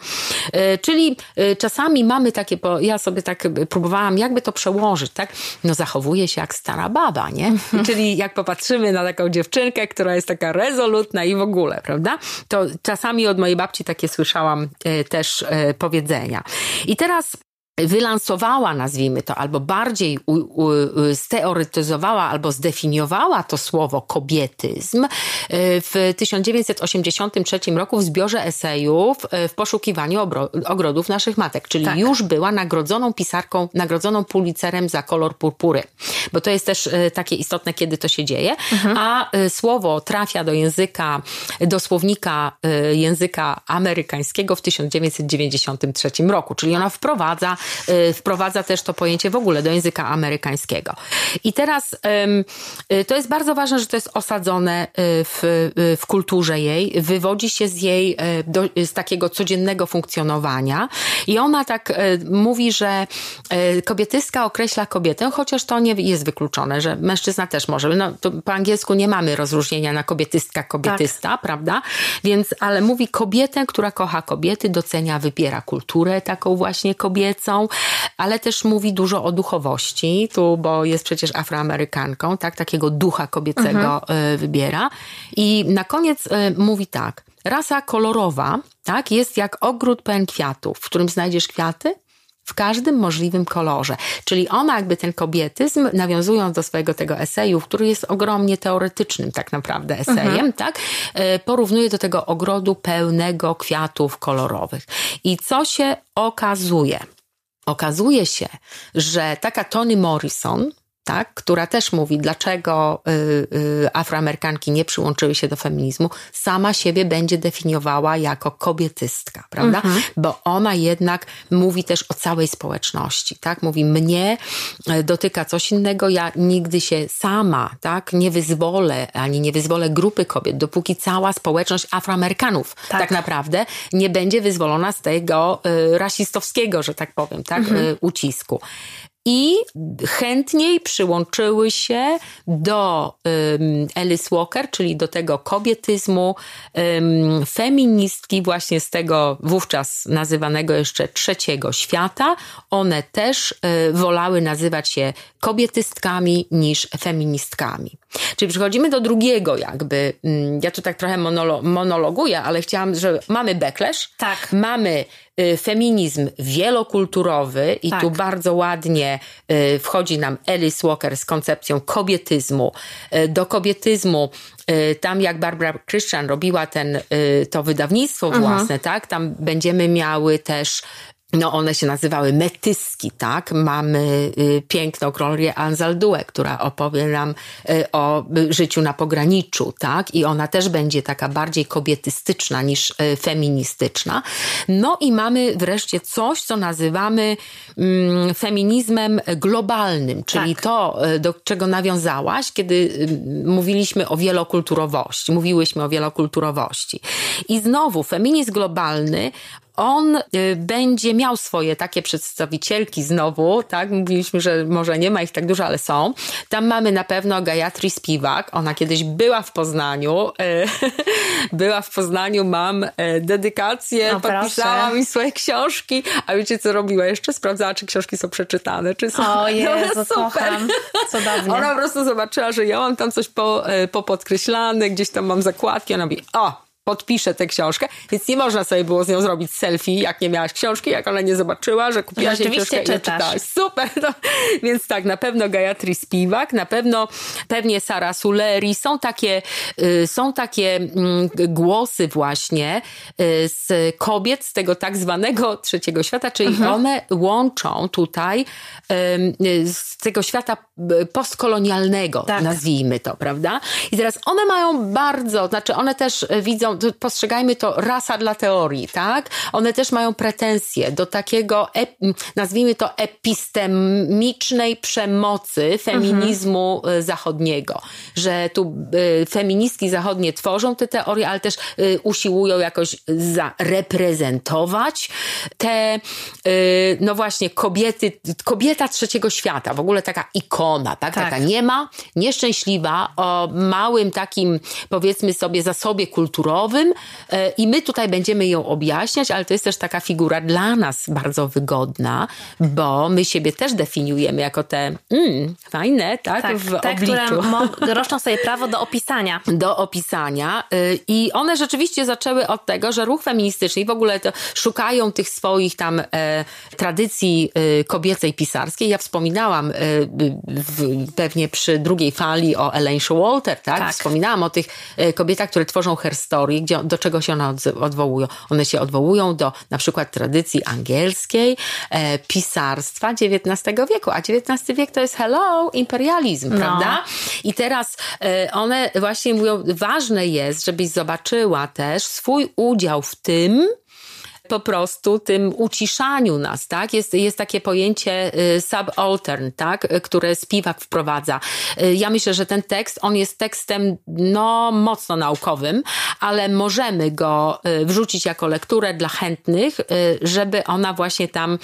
E, czyli e, czasami mamy takie, bo ja sobie tak próbowałam jakby to przełożyć, tak? No zachowuje się jak stara baba, nie? Mhm. Czyli jak popatrzymy na taką dziewczynkę, która jest taka rezolutna i w ogóle, prawda? To czasami od mojej babci takie słyszałam e, też e, powiedzenia. I teraz wylansowała, nazwijmy to, albo bardziej u, u, steoretyzowała, albo zdefiniowała to słowo kobietyzm e, w 1983 roku w zbiorze esejów w poszukiwaniu ogrodów naszych matek, czyli tak. już była nagrodzoną pisarką, nagrodzoną Pulitzerem za kolor purpury, bo to jest też takie istotne, kiedy to się dzieje, mhm. a słowo trafia do języka, do słownika języka amerykańskiego w 1993 roku, czyli ona wprowadza wprowadza też to pojęcie w ogóle do języka amerykańskiego. I teraz y, to jest bardzo ważne, że to jest osadzone y, w, w kulturze jej, wywodzi się z jej, do, z takiego codziennego funkcjonowania i ona tak mówi, że kobietyska określa kobietę, chociaż to nie jest wykluczone, że mężczyzna też może. No, po angielsku nie mamy rozróżnienia na kobietystka, kobietysta, tak. prawda? Więc, ale mówi kobietę, która kocha kobiety, docenia, wybiera kulturę taką właśnie kobiecą, ale też mówi dużo o duchowości, tu, bo jest przecież afroamerykanką, tak, takiego ducha kobiecego mhm. wybiera. I na koniec e, mówi tak, rasa kolorowa, tak, jest jak ogród pełen kwiatów, w którym znajdziesz kwiaty, w każdym możliwym kolorze. Czyli ona jakby ten kobietyzm, nawiązując do swojego tego eseju, który jest ogromnie teoretycznym tak naprawdę esejem, mhm. tak, e, porównuje do tego ogrodu pełnego kwiatów kolorowych. I co się okazuje? Okazuje się, że taka Toni Morrison, tak, która też mówi, dlaczego y, y, Afroamerykanki nie przyłączyły się do feminizmu, sama siebie będzie definiowała jako kobietystka, prawda? Mhm. Bo ona jednak mówi też o całej społeczności, tak? Mówi, mnie e, dotyka coś innego, ja nigdy się sama, tak, nie wyzwolę, ani nie wyzwolę grupy kobiet, dopóki cała społeczność Afroamerykanów tak, tak naprawdę nie będzie wyzwolona z tego y, rasistowskiego, że tak powiem, tak, mhm. ucisku. I chętniej przyłączyły się do um, Alice Walker, czyli do tego kobietyzmu, um, feministki właśnie z tego wówczas nazywanego jeszcze trzeciego świata. One też y, wolały nazywać się kobietystkami niż feministkami. Czyli przechodzimy do drugiego jakby, mm, ja tu tak trochę monolo monologuję, ale chciałam, że mamy backlash, tak. mamy y, feminizm wielokulturowy i tak. tu bardzo ładnie y, wchodzi nam Alice Walker z koncepcją kobietyzmu. Y, do kobietyzmu tam jak Barbara Christian robiła ten, to wydawnictwo mhm. własne, tak, tam będziemy miały też no one się nazywały metyski, tak? Mamy y, piękną Glorię Anzaldue, która opowie nam y, o życiu na pograniczu, tak? I ona też będzie taka bardziej kobietystyczna niż y, feministyczna. No i mamy wreszcie coś, co nazywamy mm, feminizmem globalnym, czyli tak. to, do czego nawiązałaś, kiedy mówiliśmy o wielokulturowości, mówiłyśmy o wielokulturowości. I znowu feminizm globalny on y, będzie miał swoje takie przedstawicielki znowu, tak? Mówiliśmy, że może nie ma ich tak dużo, ale są. Tam mamy na pewno Gayatri Spiwak. Ona kiedyś była w Poznaniu. Y, była w Poznaniu, mam y, dedykację, no, podpisała mi swoje książki. A wiecie, co robiła jeszcze? Sprawdzała, czy książki są przeczytane, czy są... O Jezu, no, super. Cudownie. Ona po prostu zobaczyła, że ja mam tam coś po, po podkreślane, gdzieś tam mam zakładki. Ona mówi, o, podpisze tę książkę, więc nie można sobie było z nią zrobić selfie, jak nie miałaś książki, jak ona nie zobaczyła, że kupiłaś jej książkę czytasz. i czytałaś. Super! No. Więc tak, na pewno Gayatri Spivak, na pewno pewnie Sara Suleri. Są takie, y, są takie mm, głosy właśnie y, z kobiet z tego tak zwanego trzeciego świata, czyli mhm. one łączą tutaj y, z tego świata postkolonialnego, tak. nazwijmy to, prawda? I teraz one mają bardzo, znaczy one też widzą postrzegajmy to rasa dla teorii, tak? One też mają pretensje do takiego, nazwijmy to epistemicznej przemocy feminizmu mhm. zachodniego, że tu e, feministki zachodnie tworzą te teorie, ale też e, usiłują jakoś zareprezentować te, no właśnie, kobiety, kobieta trzeciego świata, w ogóle taka ikona, tak? tak. Taka nie ma, nieszczęśliwa, o małym takim, powiedzmy sobie, zasobie kulturowym, E, i my tutaj będziemy ją objaśniać, ale to jest też taka figura dla nas bardzo wygodna, bo my siebie też definiujemy jako te mm, fajne, tak, tak w te, obliczu. które roszczą sobie prawo do opisania. Do opisania e, i one rzeczywiście zaczęły od tego, że ruch feministyczny i w ogóle szukają tych swoich tam e, tradycji e, kobiecej pisarskiej. Ja wspominałam e, w, pewnie przy drugiej fali o Elaine Showalter, tak? tak? Wspominałam o tych e, kobietach, które tworzą herstory gdzie, do czego się one odwołują? One się odwołują do na przykład tradycji angielskiej, e, pisarstwa XIX wieku, a XIX wiek to jest hello, imperializm, no. prawda? I teraz e, one właśnie mówią, ważne jest, żebyś zobaczyła też swój udział w tym, po prostu tym uciszaniu nas, tak? Jest, jest takie pojęcie y, subaltern, tak? Które Spiwak wprowadza. Y, ja myślę, że ten tekst, on jest tekstem, no, mocno naukowym, ale możemy go y, wrzucić jako lekturę dla chętnych, żeby ona właśnie tam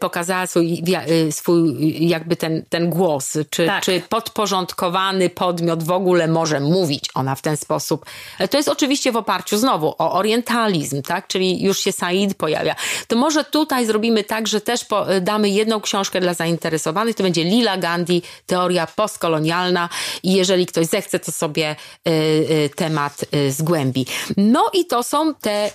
pokazała swój, swój jakby ten, ten głos, czy, tak. czy podporządkowany podmiot w ogóle może mówić ona w ten sposób. To jest oczywiście w oparciu znowu o orientalizm, tak? Czyli już się sam Said pojawia. To może tutaj zrobimy tak, że też damy jedną książkę dla zainteresowanych. To będzie Lila Gandhi, teoria postkolonialna i jeżeli ktoś zechce, to sobie y, y, temat y, zgłębi. No i to są te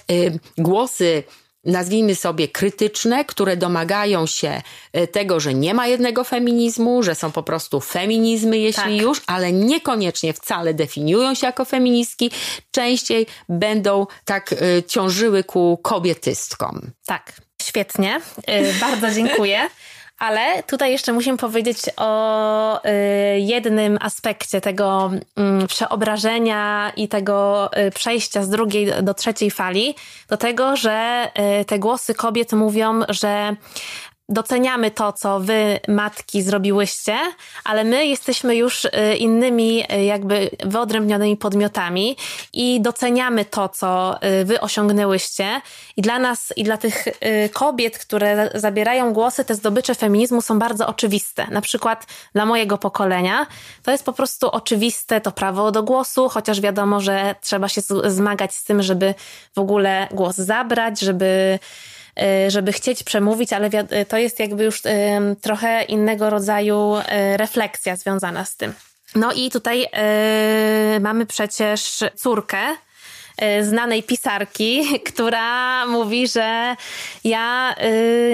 głosy nazwijmy sobie krytyczne, które domagają się e, tego, że nie ma jednego feminizmu, że są po prostu feminizmy, jeśli tak. już, ale niekoniecznie wcale definiują się jako feministki, częściej będą tak y, ciążyły ku kobietystkom. Tak, świetnie. Y, bardzo dziękuję. Ale tutaj jeszcze musimy powiedzieć o y, jednym aspekcie tego y, przeobrażenia i tego y, przejścia z drugiej do trzeciej fali, do tego, że y, te głosy kobiet mówią, że doceniamy to, co wy, matki, zrobiłyście, ale my jesteśmy już y, innymi, y, jakby wyodrębnionymi podmiotami i doceniamy to, co y, wy osiągnęłyście. I dla nas, i dla tych kobiet, które zabierają głosy, te zdobycze feminizmu są bardzo oczywiste. Na przykład dla mojego pokolenia to jest po prostu oczywiste to prawo do głosu, chociaż wiadomo, że trzeba się zmagać z tym, żeby w ogóle głos zabrać, żeby żeby chcieć przemówić, ale y, to jest jakby już y, trochę innego rodzaju refleksja związana z tym. No i tutaj mamy przecież córkę, znanej pisarki, która mówi, że ja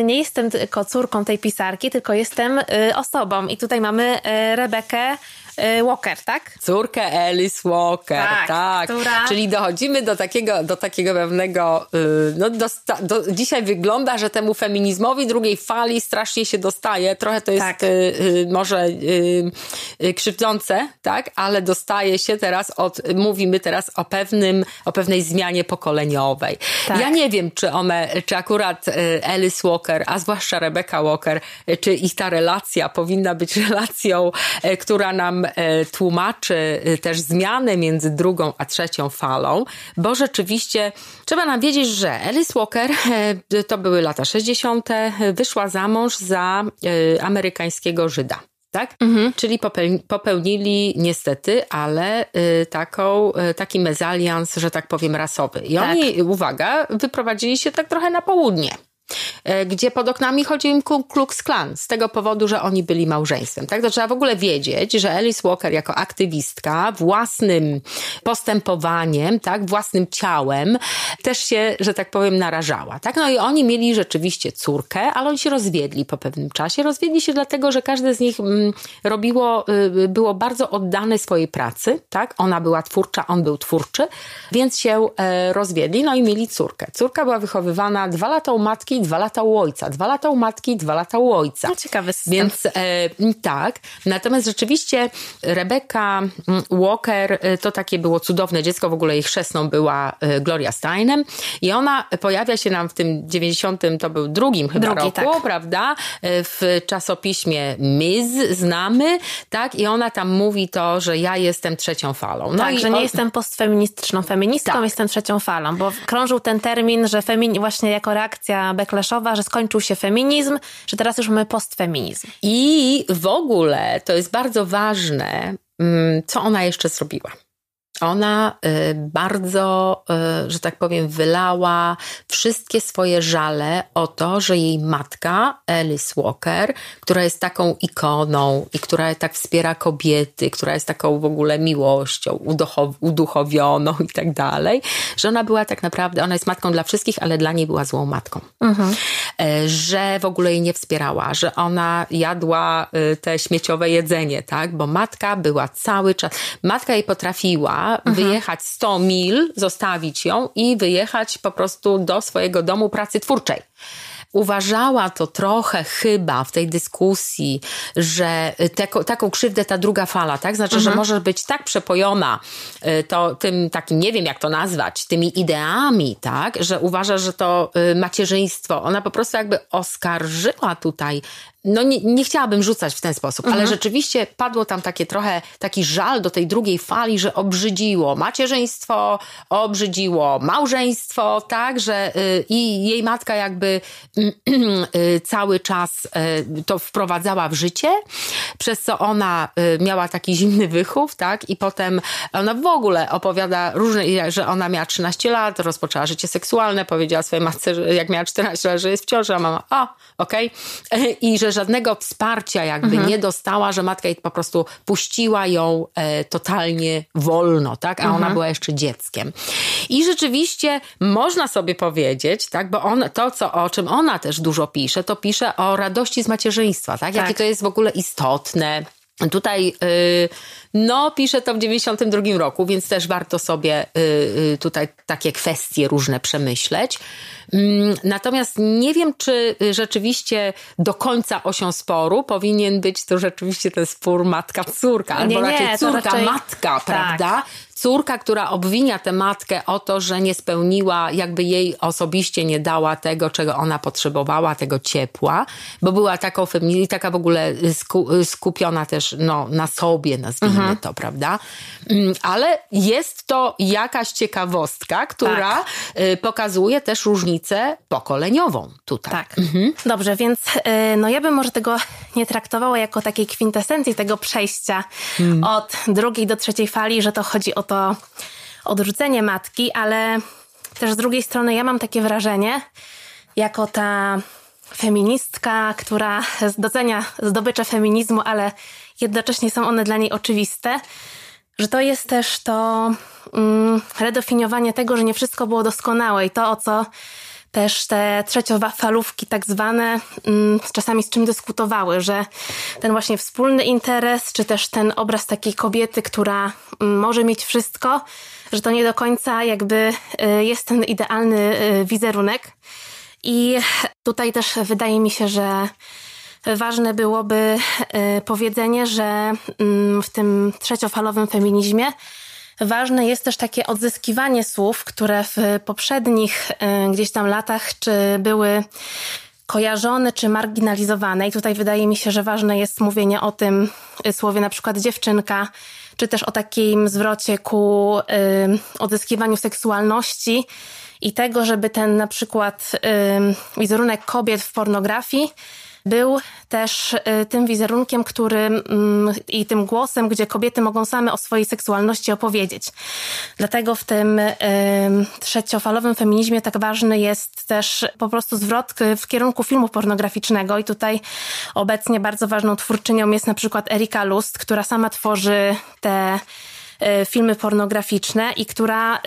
nie jestem tylko córką tej pisarki, tylko jestem osobą. I tutaj mamy Rebekę Y, Walker, tak? Córkę Alice Walker, tak. tak. Która... Czyli dochodzimy do takiego, do takiego pewnego, y, no do, do, dzisiaj wygląda, że temu feminizmowi drugiej fali strasznie się dostaje. Trochę to jest tak. Y, może krzywdzące, tak? Ale dostaje się teraz od, mówimy teraz o pewnym, o pewnej zmianie pokoleniowej. Tak. Ja nie wiem, czy one, czy akurat Alice Walker, a zwłaszcza Rebecca Walker, czy ich ta relacja powinna być relacją, która nam E, tłumaczy e, też zmianę między drugą a trzecią falą, bo rzeczywiście trzeba nam wiedzieć, że Alice Walker, e, to były lata 60., wyszła za mąż za amerykańskiego Żyda tak? Mhm. Czyli popełnili niestety, ale taką, taki mezalians, że tak powiem, rasowy. I tak. oni, uwaga, wyprowadzili się tak trochę na południe. E, gdzie pod oknami chodził im Ku Klux Klan z tego powodu, że oni byli małżeństwem. Tak? To trzeba w ogóle wiedzieć, że Alice Walker jako aktywistka własnym postępowaniem, tak, własnym ciałem też się, że tak powiem, narażała. Tak? No i oni mieli rzeczywiście córkę, ale oni się rozwiedli po pewnym czasie. Rozwiedli się dlatego, że każde z nich mm, robiło, y, było bardzo oddane swojej pracy. Tak? Ona była twórcza, on był twórczy, więc się e, rozwiedli, no i mieli córkę. Córka była wychowywana dwa lata u matki dwa lata u ojca, dwa lata u matki, dwa lata u ojca. No, ciekawy system. Więc e, tak. Natomiast rzeczywiście Rebecca Walker e, to takie było cudowne dziecko. W ogóle jej chrzestną była e, Gloria Steinem i ona pojawia się nam w tym 90, to był drugim chyba Drugi, roku, tak. prawda? E, w czasopiśmie Ms znamy, tak? I ona tam mówi to, że ja jestem trzecią falą. No tak, i że nie jestem postfeministyczną feministką, tak. jestem trzecią falą, bo krążył ten termin, że femin właśnie jako reakcja Backlashowa, że skończył się feminizm, że teraz już mamy postfeminizm. I w ogóle to jest bardzo ważne, mm, co ona jeszcze zrobiła. Ona y, bardzo, y, że tak powiem, wylała wszystkie swoje żale o to, że jej matka, Alice Walker, która jest taką ikoną i która tak wspiera kobiety, która jest taką w ogóle miłością, uduchowioną i tak dalej, że ona była tak naprawdę, ona jest matką dla wszystkich, ale dla niej była złą matką. Mhm. E, że w ogóle jej nie wspierała, że ona jadła y, te śmieciowe jedzenie, tak? Bo matka była cały czas, matka jej potrafiła mhm. wyjechać 100 mil, zostawić ją i wyjechać po prostu do swojego domu pracy twórczej uważała to trochę chyba w tej dyskusji, że te, taką krzywdę ta druga fala, tak? Znaczy, mhm. że może być tak przepojona y, to tym takim, nie wiem jak to nazwać, tymi ideami, tak? Że uważa, że to y, macierzyństwo, ona po prostu jakby oskarżyła tutaj no nie, nie chciałabym rzucać w ten sposób, mhm. ale rzeczywiście padło tam takie trochę, taki żal do tej drugiej fali, że obrzydziło macierzyństwo, obrzydziło małżeństwo, tak, że y, i jej matka jakby y, cały czas y, to wprowadzała w życie, przez co ona miała taki zimny wychów, tak, i potem ona w ogóle opowiada różne, że ona miała 13 lat, rozpoczęła życie seksualne, powiedziała swojej matce, że jak miała 14 lat, że jest w ciąży, a mama, a, okej, okay. i że żadnego wsparcia jakby mhm. nie dostała, że matka jej po prostu puściła ją e, totalnie wolno, tak? A mhm. ona była jeszcze dzieckiem. I rzeczywiście można sobie powiedzieć, tak? Bo on, to, co, o czym ona też dużo pisze, to pisze o radości z macierzyństwa, tak? Jakie tak. to jest w ogóle istotne. Tutaj, y, no, pisze to w 92 roku, więc też warto sobie y, y, tutaj takie kwestie różne przemyśleć. Mm, natomiast nie wiem, czy rzeczywiście do końca osią sporu powinien być to rzeczywiście ten spór matka-córka, albo nie, raczej córka-matka, tak. prawda? Córka, która obwinia tę matkę o to, że nie spełniła, jakby jej osobiście nie dała tego, czego ona potrzebowała, tego ciepła, bo była taką feministką, taka w ogóle sku, skupiona też no, na sobie, nazwijmy mhm. to, prawda? Mm, ale jest to jakaś ciekawostka, która tak. Y, pokazuje też różnicę pokoleniową tutaj. Tak. Mhm. Dobrze, więc y, no ja bym może tego nie traktowała jako takiej kwintesencji tego przejścia hmm. od drugiej do trzeciej fali, że to chodzi o to odrzucenie matki, ale też z drugiej strony ja mam takie wrażenie, jako ta feministka, która docenia zdobycze feminizmu, ale jednocześnie są one dla niej oczywiste, że to jest też to mm, redefiniowanie tego, że nie wszystko było doskonałe i to, o co też te trzeciofalówki tak zwane mm, czasami z czym dyskutowały, że ten właśnie wspólny interes, czy też ten obraz takiej kobiety, która mm, może mieć wszystko, że to nie do końca jakby y, jest ten idealny y, wizerunek. I tutaj też wydaje mi się, że ważne byłoby y, powiedzenie, że mm, w tym trzeciofalowym feminizmie Ważne jest też takie odzyskiwanie słów, które w poprzednich e, gdzieś tam latach czy były kojarzone czy marginalizowane. I tutaj wydaje mi się, że ważne jest mówienie o tym e, słowie na przykład dziewczynka, czy też o takim zwrocie ku y, odzyskiwaniu seksualności i tego, żeby ten na przykład y, wizerunek kobiet w pornografii był też y, tym wizerunkiem, który mm, i tym głosem, gdzie kobiety mogą same o swojej seksualności opowiedzieć. Dlatego w tym y, trzeciofalowym feminizmie tak ważny jest też po prostu zwrot w kierunku filmu pornograficznego i tutaj obecnie bardzo ważną twórczynią jest na przykład Erika Lust, która sama tworzy te filmy pornograficzne i która e,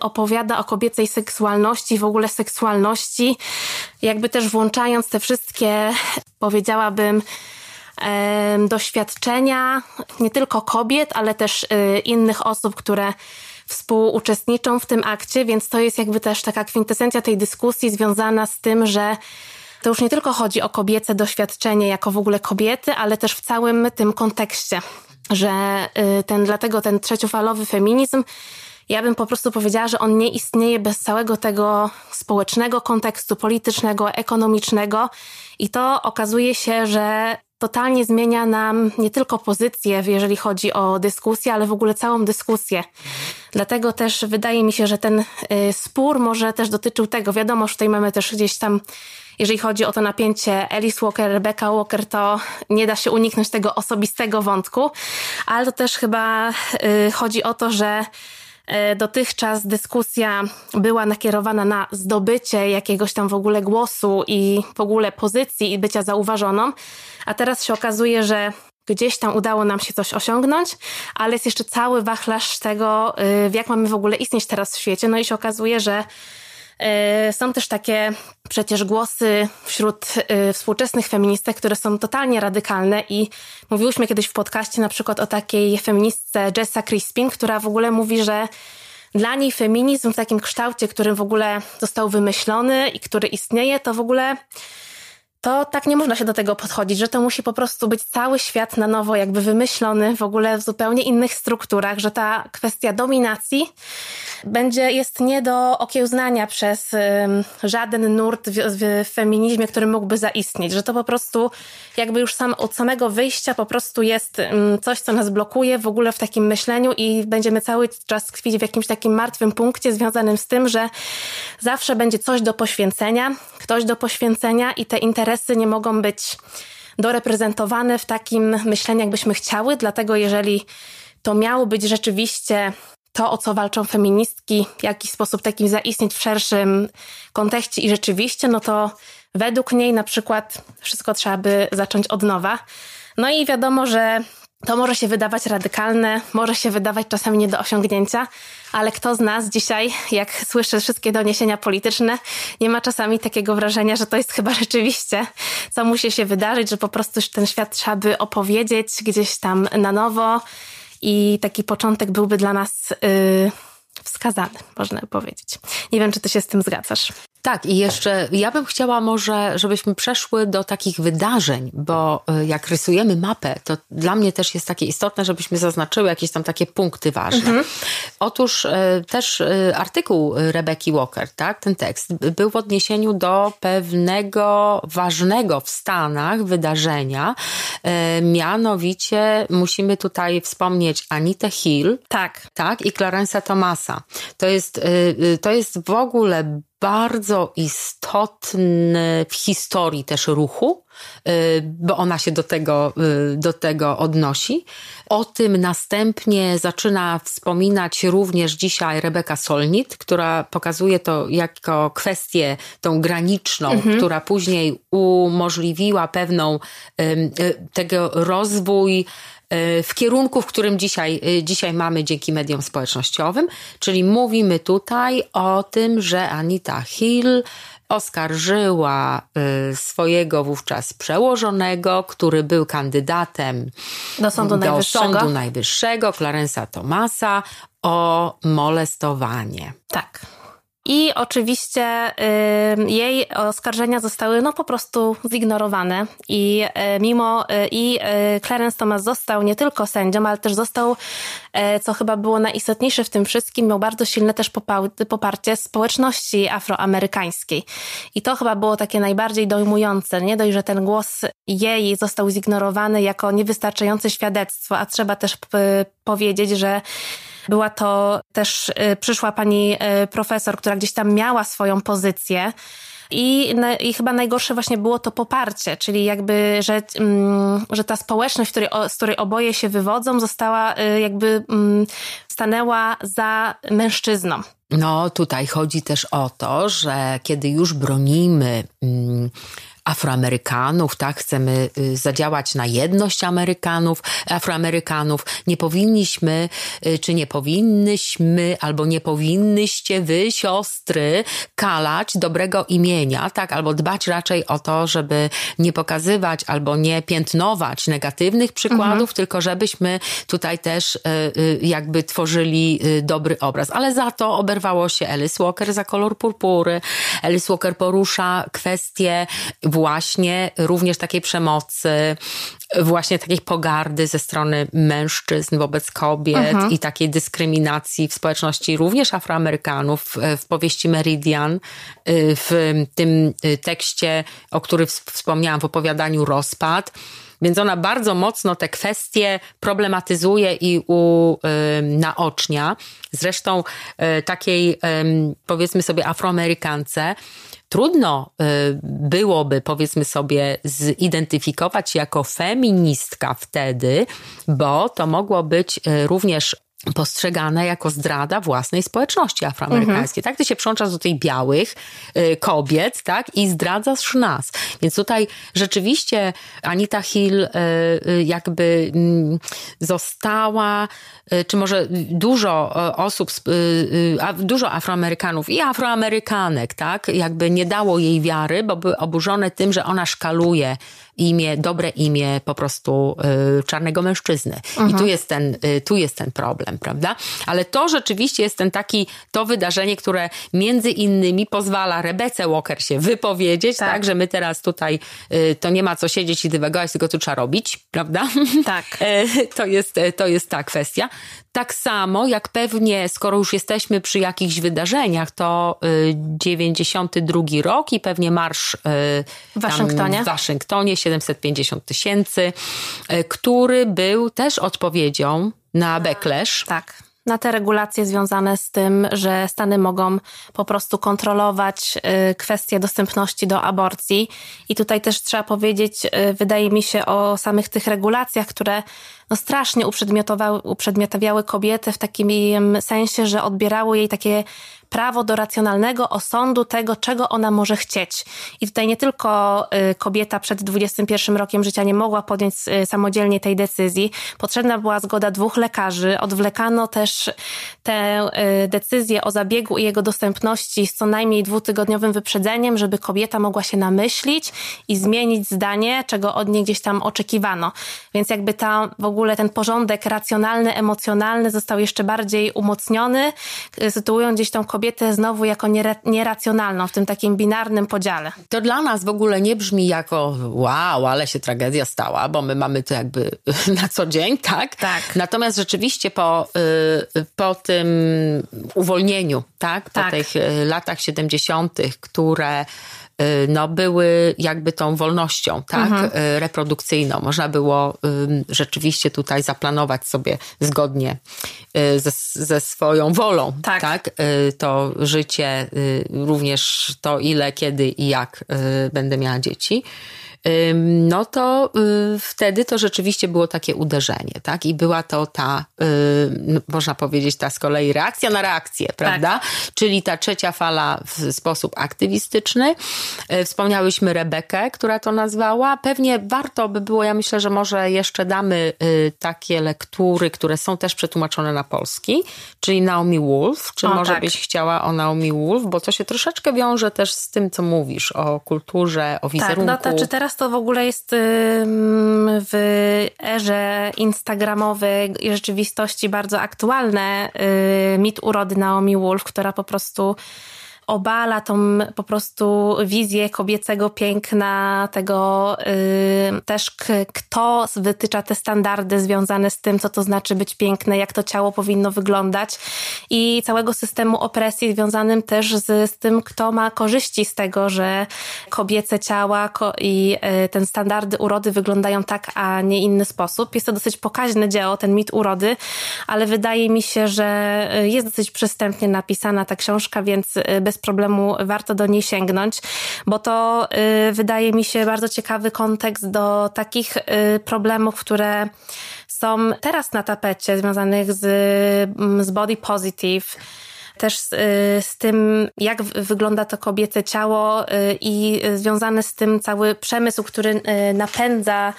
opowiada o kobiecej seksualności, w ogóle seksualności, jakby też włączając te wszystkie, powiedziałabym, e, doświadczenia nie tylko kobiet, ale też innych osób, które współuczestniczą w tym akcie, więc to jest jakby też taka kwintesencja tej dyskusji związana z tym, że to już nie tylko chodzi o kobiece doświadczenie jako w ogóle kobiety, ale też w całym tym kontekście że y, ten, dlatego ten trzeciofalowy feminizm, ja bym po prostu powiedziała, że on nie istnieje bez całego tego społecznego kontekstu, politycznego, ekonomicznego i to okazuje się, że totalnie zmienia nam nie tylko pozycję, jeżeli chodzi o dyskusję, ale w ogóle całą dyskusję. Dlatego też wydaje mi się, że ten y, spór może też dotyczył tego. Wiadomo, że tutaj mamy też gdzieś tam jeżeli chodzi o to napięcie Alice Walker, Rebecca Walker, to nie da się uniknąć tego osobistego wątku, ale to też chyba y, chodzi o to, że y, dotychczas dyskusja była nakierowana na zdobycie jakiegoś tam w ogóle głosu i w ogóle pozycji i bycia zauważoną, a teraz się okazuje, że gdzieś tam udało nam się coś osiągnąć, ale jest jeszcze cały wachlarz tego, y, jak mamy w ogóle istnieć teraz w świecie. No i się okazuje, że są też takie przecież głosy wśród e, współczesnych feministek, które są totalnie radykalne i mówiłyśmy kiedyś w podcaście na przykład o takiej feministce Jessa Crispin, która w ogóle mówi, że dla niej feminizm w takim kształcie, którym w ogóle został wymyślony i który istnieje, to w ogóle to tak nie można się do tego podchodzić, że to musi po prostu być cały świat na nowo jakby wymyślony w ogóle w zupełnie innych strukturach, że ta kwestia dominacji będzie, jest nie do okiełznania przez um, żaden nurt w, w, feminizmie, który mógłby zaistnieć, że to po prostu jakby już sam, od samego wyjścia po prostu jest um, coś, co nas blokuje w ogóle w takim myśleniu i będziemy cały czas tkwić w jakimś takim martwym punkcie związanym z tym, że zawsze będzie coś do poświęcenia, ktoś do poświęcenia i te interesy nie mogą być doreprezentowane w takim myśleniu, jakbyśmy chciały, dlatego jeżeli to miało być rzeczywiście to, o co walczą feministki, w jakiś sposób takim zaistnieć w szerszym kontekście i rzeczywiście, no to według niej na przykład wszystko trzeba by zacząć od nowa. No i wiadomo, że to może się wydawać radykalne, może się wydawać czasami nie do osiągnięcia, ale kto z nas dzisiaj, jak słyszy wszystkie doniesienia polityczne, nie ma czasami takiego wrażenia, że to jest chyba rzeczywiście, co musi się wydarzyć, że po prostu ten świat trzeba by opowiedzieć gdzieś tam na nowo i taki początek byłby dla nas yy, wskazany, można powiedzieć. Nie wiem, czy ty się z tym zgadzasz. Tak, i jeszcze ja bym chciała może, żebyśmy przeszły do takich wydarzeń, bo y, jak rysujemy mapę, to dla mnie też jest takie istotne, żebyśmy zaznaczyły jakieś tam takie punkty ważne. Mhm. Otóż y, też y, artykuł Rebeki Walker, tak, ten tekst, był w odniesieniu do pewnego ważnego w Stanach wydarzenia. Mianowicie musimy tutaj wspomnieć Anitę Hill. Tak. Tak, i Clarence'a Thomasa. To jest, to jest w ogóle bardzo istotny w historii też ruchu, bo ona się do tego, y, do tego odnosi. O tym następnie zaczyna wspominać również dzisiaj Rebeka Solnit, która pokazuje to jako kwestię tą graniczną, mhm. która później umożliwiła pewną y, tego rozwój w kierunku, w którym dzisiaj, y, dzisiaj mamy dzięki mediom społecznościowym, czyli mówimy tutaj o tym, że Anita Hill oskarżyła y, swojego wówczas przełożonego, który był kandydatem do Sądu do Najwyższego, Sądu Najwyższego Clarence'a Thomasa, o molestowanie. Tak. I oczywiście y, jej oskarżenia zostały no po prostu zignorowane i y, mimo y, i y, Clarence Thomas został nie tylko sędzią, ale też został, y, co chyba było najistotniejsze w tym wszystkim, miał bardzo silne też poparcie społeczności afroamerykańskiej. I to chyba było takie najbardziej dojmujące. Nie dość, że ten głos jej został zignorowany jako niewystarczające świadectwo, a trzeba też powiedzieć, że była to też y, przyszła pani y, profesor, która gdzieś tam miała swoją pozycję. I, I chyba najgorsze właśnie było to poparcie, czyli jakby, że, mm, że ta społeczność, której, z której oboje się wywodzą, została y, jakby mm, stanęła za mężczyzną. No, tutaj chodzi też o to, że kiedy już bronimy. Mm, Afroamerykanów, tak? Chcemy y, zadziałać na jedność Amerykanów, Afroamerykanów. Nie powinniśmy, y, czy nie powinnyśmy, albo nie powinnyście wy, siostry, kalać dobrego imienia, tak? Albo dbać raczej o to, żeby nie pokazywać albo nie piętnować negatywnych przykładów, mhm. tylko żebyśmy tutaj też y, jakby tworzyli dobry obraz. Ale za to oberwało się Alice Walker za kolor purpury. Alice Walker porusza kwestie właśnie również takiej przemocy, właśnie takiej pogardy ze strony mężczyzn wobec kobiet mhm. i takiej dyskryminacji w społeczności również Afroamerykanów w powieści Meridian, y, w tym y, tekście, o którym wspomniałam w opowiadaniu Rozpad. Więc ona bardzo mocno te kwestie problematyzuje i unaocznia. Zresztą y, takiej, powiedzmy sobie, Afroamerykance, trudno y, byłoby, powiedzmy sobie, zidentyfikować jako feministka wtedy, bo to mogło być y, również postrzegane jako zdrada własnej społeczności afroamerykańskiej. Mhm. Tak, ty się przyłączasz do tych białych y, kobiet, tak, i zdradzasz nas. Więc tutaj rzeczywiście Anita Hill y, y, jakby mm, została, czy może dużo osób, dużo Afroamerykanów i Afroamerykanek, tak, jakby nie dało jej wiary, bo były oburzone tym, że ona szkaluje imię, dobre imię po prostu y, czarnego mężczyzny. Mhm. I tu jest, ten, y, tu jest ten problem, prawda? Ale to rzeczywiście jest ten taki, to wydarzenie, które między innymi pozwala Rebece Walker się wypowiedzieć, tak, tak że my teraz tutaj y, to nie ma co siedzieć i dywagować, tylko tu trzeba robić, prawda? Tak. to, jest, to jest ta kwestia. Tak samo jak pewnie, skoro już jesteśmy przy jakichś wydarzeniach, to 92 rok i pewnie marsz w Waszyngtonie, w Waszyngtonie 750 tysięcy, e, który był też odpowiedzią na backlash. Tak na te regulacje związane z tym, że Stany mogą po prostu kontrolować y, kwestie dostępności do aborcji. I tutaj też trzeba powiedzieć, y, wydaje mi się, o samych tych regulacjach, które no strasznie uprzedmiotawiały kobietę w takim sensie, że odbierało jej takie prawo do racjonalnego osądu tego, czego ona może chcieć. I tutaj nie tylko y, kobieta przed 21 rokiem życia nie mogła podjąć y, samodzielnie tej decyzji. Potrzebna była zgoda dwóch lekarzy. Odwlekano też tę y, decyzję o zabiegu i jego dostępności z co najmniej dwutygodniowym wyprzedzeniem, żeby kobieta mogła się namyślić i zmienić zdanie, czego od niej gdzieś tam oczekiwano. Więc jakby ta w ogóle ten porządek racjonalny, emocjonalny został jeszcze bardziej umocniony, sytuując gdzieś tą kobietę kobietę znowu jako nieracjonalną w tym takim binarnym podziale. To dla nas w ogóle nie brzmi jako wow, ale się tragedia stała, bo my mamy to jakby na co dzień, tak? Tak. Natomiast rzeczywiście po, y, po tym uwolnieniu, tak? Po tak. tych y, latach 70., które no, były jakby tą wolnością tak, mhm. Y, reprodukcyjną. Można było rzeczywiście tutaj zaplanować sobie zgodnie y, ze, ze swoją wolą tak. tak. to życie, również to ile, kiedy i jak będę miała dzieci no to y, wtedy to rzeczywiście było takie uderzenie, tak? I była to ta, y, można powiedzieć, ta z kolei reakcja na reakcję, tak. prawda? Tak. Czyli ta trzecia fala w sposób aktywistyczny. Y, wspomniałyśmy Rebekę, która to nazwała. Pewnie warto by było, ja myślę, że może jeszcze damy takie lektury, które są też przetłumaczone na polski, czyli Naomi Wolf. Czy o, może tak. byś chciała o Naomi Wolf? Bo to się troszeczkę wiąże też z tym, co mówisz o kulturze, o wizerunku. Tak, no to czy teraz to w ogóle jest w erze instagramowej i rzeczywistości bardzo aktualne. Y, mit urody Naomi Wolf, która po prostu obala tą po prostu wizję kobiecego piękna, tego yy, też kto wytycza te standardy związane z tym, co to znaczy być piękne, jak to ciało powinno wyglądać i całego systemu opresji związanym też z, z tym, kto ma korzyści z tego, że kobiece ciała ko i yy, ten standardy urody wyglądają tak, a nie inny sposób. Jest to dosyć pokaźne dzieło, ten mit urody, ale wydaje mi się, że y, jest dosyć przystępnie napisana ta książka, więc y, bez problemu warto do niej sięgnąć, bo to y, wydaje mi się bardzo ciekawy kontekst do takich y, problemów, które są teraz na tapecie, związanych z, mm, z body positive też z, y, z, tym, jak wygląda to kobiece ciało i związany z tym cały przemysł, który napędza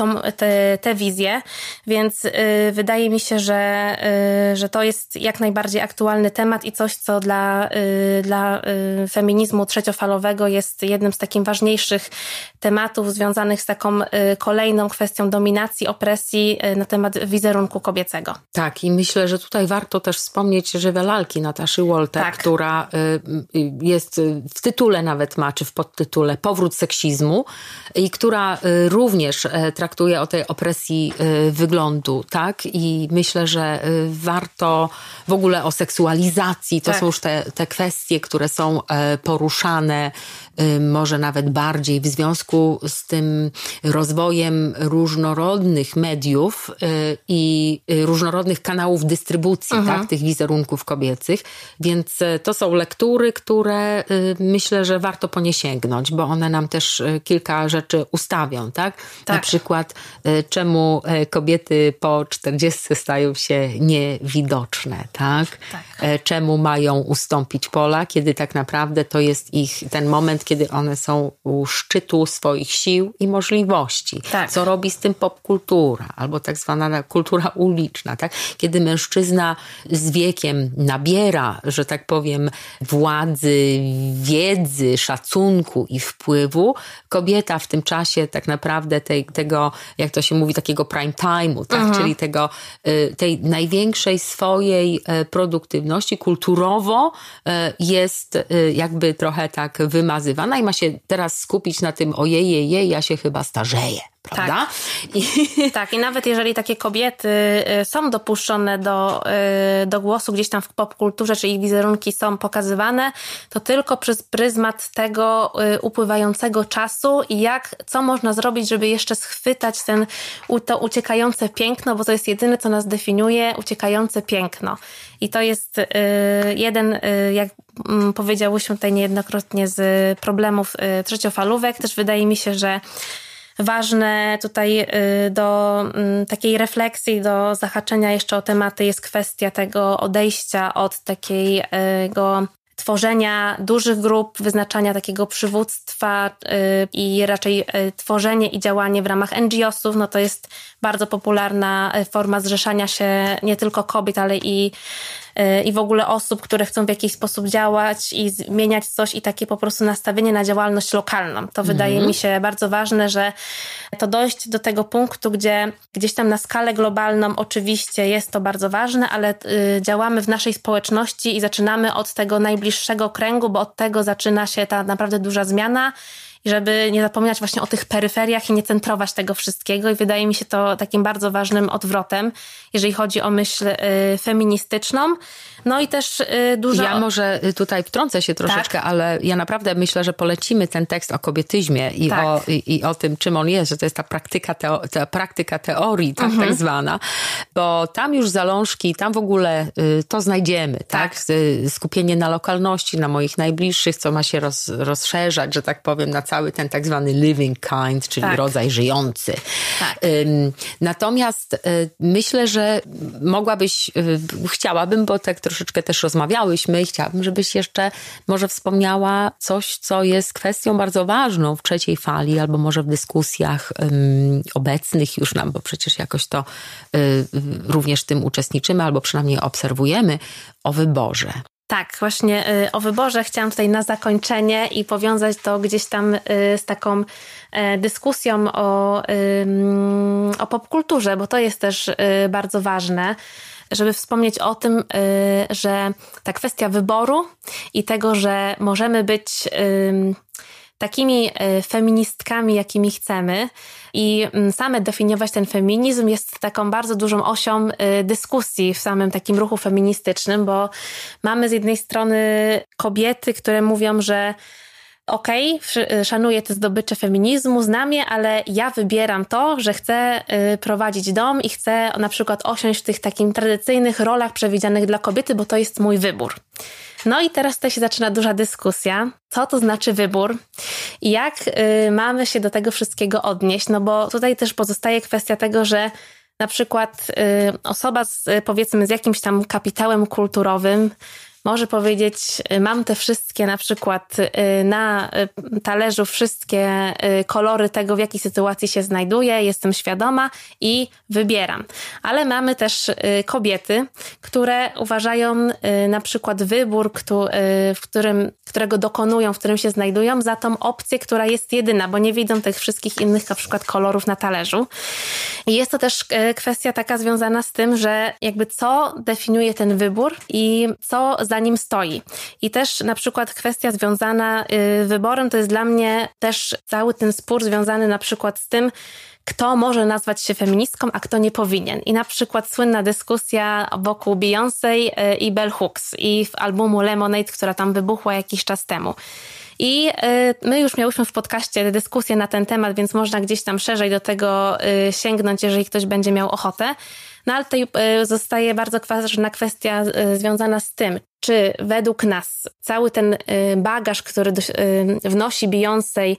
tą, te, te wizje, więc y, wydaje mi się, że, y, że to jest jak najbardziej aktualny temat i coś, co dla, y, dla feminizmu trzeciofalowego jest jednym z takich ważniejszych tematów związanych z taką kolejną kwestią dominacji, opresji na temat wizerunku kobiecego. Tak, i myślę, że tutaj warto też wspomnieć żywe lalki Nataszy Wolter, tak. która jest w tytule nawet ma, czy w podtytule Powrót seksizmu i która również traktuje traktuje o tej opresji y, wyglądu, tak? I myślę, że y, warto w ogóle o seksualizacji, to tak. są już te, te kwestie, które są e, poruszane y, może nawet bardziej w związku z tym rozwojem różnorodnych mediów i różnorodnych kanałów dystrybucji, mhm. tak? Tych wizerunków kobiecych. Więc e, to są lektury, które myślę, że warto po nie sięgnąć, bo one nam też kilka rzeczy ustawią, tak? tak. Na przykład przykład, e, czemu e, kobiety po 40 stają się niewidoczne, tak? tak? E, czemu mają ustąpić pola, kiedy tak naprawdę to jest ich ten moment, kiedy one są u szczytu swoich sił i możliwości. Tak. Co robi z tym popkultura, albo tak zwana kultura uliczna, tak? Kiedy mężczyzna z wiekiem nabiera, że tak powiem, władzy, wiedzy, szacunku i wpływu, kobieta w tym czasie tak naprawdę tej, tego jak to się mówi, takiego prime time'u, tak? Mhm. czyli tego, y, tej największej swojej e, produktywności kulturowo e, jest y, jakby trochę tak wymazywana i ma się teraz skupić na tym ojej, jej, ja się chyba starzeję prawda? Tak. I... tak, i nawet jeżeli takie kobiety y, są dopuszczone do, y, do głosu gdzieś tam w popkulturze, czy ich wizerunki są pokazywane, to tylko przez pryzmat tego y, upływającego czasu i jak, co można zrobić, żeby jeszcze schwytać ten, to uciekające piękno, bo to jest jedyne, co nas definiuje, uciekające piękno. I to jest jeden, jak mm, powiedziałyśmy tutaj niejednokrotnie, z problemów trzeciofalówek. Też wydaje mi się, że ważne tutaj y, do mm, takiej refleksji, do zahaczenia jeszcze o tematy jest kwestia tego odejścia od takiego tworzenia dużych grup, wyznaczania takiego przywództwa y, i raczej y, tworzenie i działanie w ramach NGO-sów, no to jest bardzo popularna forma zrzeszania się nie tylko kobiet, ale i i w ogóle osób, które chcą w jakiś sposób działać i zmieniać coś i takie po prostu nastawienie na działalność lokalną. To wydaje mhm. mi się bardzo ważne, że to dojść do tego punktu, gdzie gdzieś tam na skalę globalną oczywiście jest to bardzo ważne, ale y, działamy w naszej społeczności i zaczynamy od tego najbliższego kręgu, bo od tego zaczyna się ta naprawdę duża zmiana i żeby nie zapominać właśnie o tych peryferiach i nie centrować tego wszystkiego. I wydaje mi się to takim bardzo ważnym odwrotem, jeżeli chodzi o myśl y, feministyczną. No i też y, dużo... Ja może tutaj wtrącę się troszeczkę, tak? ale ja naprawdę myślę, że polecimy ten tekst o kobietyzmie i, tak. o, i, i, o tym, czym on jest, że to jest ta praktyka, teo, ta praktyka teorii, tak, mhm. tak zwana, bo tam już zalążki, tam w ogóle y, to znajdziemy, tak? tak? Skupienie na lokalności, na moich najbliższych, co ma się roz, rozszerzać, że tak powiem, na cały ten tak zwany living kind, czyli tak. rodzaj żyjący. Tak. Natomiast y, myślę, że mogłabyś, chciałabym, bo tak troszeczkę też rozmawiałyśmy i chciałabym, żebyś jeszcze może wspomniała coś, co jest kwestią bardzo ważną w trzeciej fali, albo może w dyskusjach um, obecnych już nam, bo przecież jakoś to y, również w tym uczestniczymy, albo przynajmniej obserwujemy o wyborze. Tak, właśnie y, o wyborze chciałam tutaj na zakończenie i powiązać to gdzieś tam y, z taką e, dyskusją o, o popkulturze, bo to jest też y, bardzo ważne żeby wspomnieć o tym, y, że ta kwestia wyboru i tego, że możemy być takimi y, feministkami, jakimi chcemy. I mm, same definiować ten feminizm jest taką bardzo dużą osią y, dyskusji w samym takim ruchu feministycznym, bo mamy z jednej strony kobiety, które mówią, że okej, okay, szanuję te zdobycze feminizmu, znam je, ale ja wybieram to, że chcę y, prowadzić dom i chcę na przykład osiąść w tych takich tradycyjnych rolach przewidzianych dla kobiety, bo to jest mój wybór. No i teraz tutaj się zaczyna duża dyskusja, co to znaczy wybór? I jak y, mamy się do tego wszystkiego odnieść, no bo tutaj też pozostaje kwestia tego, że na przykład y, osoba z, powiedzmy z jakimś tam kapitałem kulturowym może powiedzieć, y, mam te wszystkie na przykład y, na y, talerzu wszystkie kolory tego, w jakiej sytuacji się znajduję, jestem świadoma i wybieram. Ale mamy też kobiety, które uważają na przykład wybór, w którym, którego dokonują, w którym się znajdują, za tą opcję, która jest jedyna, bo nie widzą tych wszystkich innych na przykład kolorów na talerzu. I jest to też kwestia taka związana z tym, że jakby co definiuje ten wybór i co za nim stoi. I też na przykład kwestia związana y, wyborem to jest dla mnie też cały ten spór związany na przykład z tym, kto może nazwać się feministką, a kto nie powinien. I na przykład słynna dyskusja wokół Beyoncé y, i Bell Hooks i w albumu Lemonade, która tam wybuchła jakiś czas temu. I y, my już miałyśmy w podcaście dyskusję na ten temat, więc można gdzieś tam szerzej do tego sięgnąć, jeżeli ktoś będzie miał ochotę. No ale tutaj e, zostaje bardzo ważna kwestia związana z tym, czy według nas cały ten bagaż, który wnosi Beyoncé,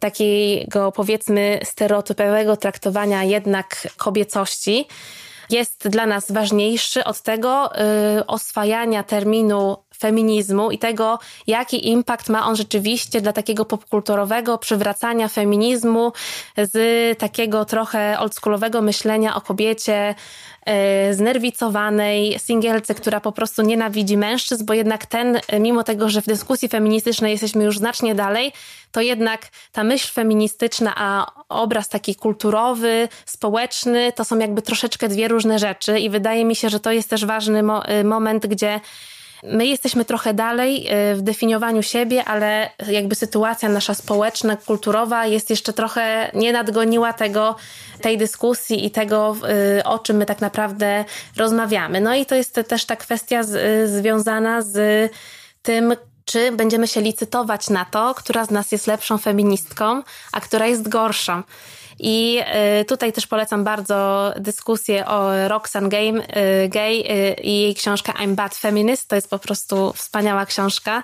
takiego powiedzmy stereotypowego traktowania jednak kobiecości, jest dla nas ważniejszy od tego oswajania terminu feminizmu i tego, jaki impact ma on rzeczywiście dla takiego popkulturowego przywracania feminizmu z takiego trochę oldschoolowego myślenia o kobiecie e, znerwicowanej, singielce, która po prostu nienawidzi mężczyzn, bo jednak ten, mimo tego, że w dyskusji feministycznej jesteśmy już znacznie dalej, to jednak ta myśl feministyczna, a obraz taki kulturowy, społeczny, to są jakby troszeczkę dwie różne rzeczy i wydaje mi się, że to jest też ważny mo moment, gdzie My jesteśmy trochę dalej y, w definiowaniu siebie, ale jakby sytuacja nasza społeczna, kulturowa jest jeszcze trochę nie nadgoniła tego, tej dyskusji i tego, y, o czym my tak naprawdę rozmawiamy. No i to jest też ta kwestia z, y, związana z tym, czy będziemy się licytować na to, która z nas jest lepszą feministką, a która jest gorszą. I y, tutaj też polecam bardzo dyskusję o Roxanne Game, y, Gay y, i jej książka I'm Bad Feminist. To jest po prostu wspaniała książka.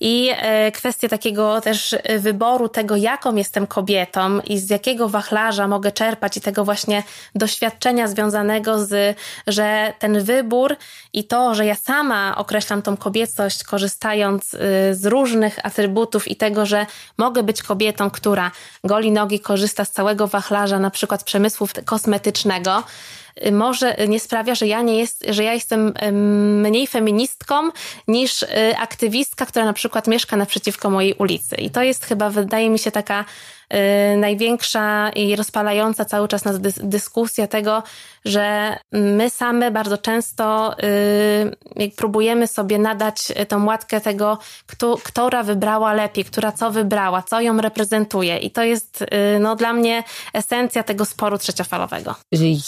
I kwestia takiego też wyboru tego, jaką jestem kobietą i z jakiego wachlarza mogę czerpać i tego właśnie doświadczenia związanego z, że ten wybór i to, że ja sama określam tą kobiecość, korzystając z różnych atrybutów i tego, że mogę być kobietą, która goli nogi, korzysta z całego wachlarza na przykład przemysłu kosmetycznego, może nie sprawia, że ja nie jest, że ja jestem mniej feministką niż aktywistka, która na przykład mieszka naprzeciwko mojej ulicy. I to jest chyba, wydaje mi się, taka Y, największa i rozpalająca cały czas nas dyskusja tego, że my same bardzo często y, próbujemy sobie nadać tą łatkę tego, kto, która wybrała lepiej, która co wybrała, co ją reprezentuje. I to jest y, no, dla mnie esencja tego sporu trzeciofalowego.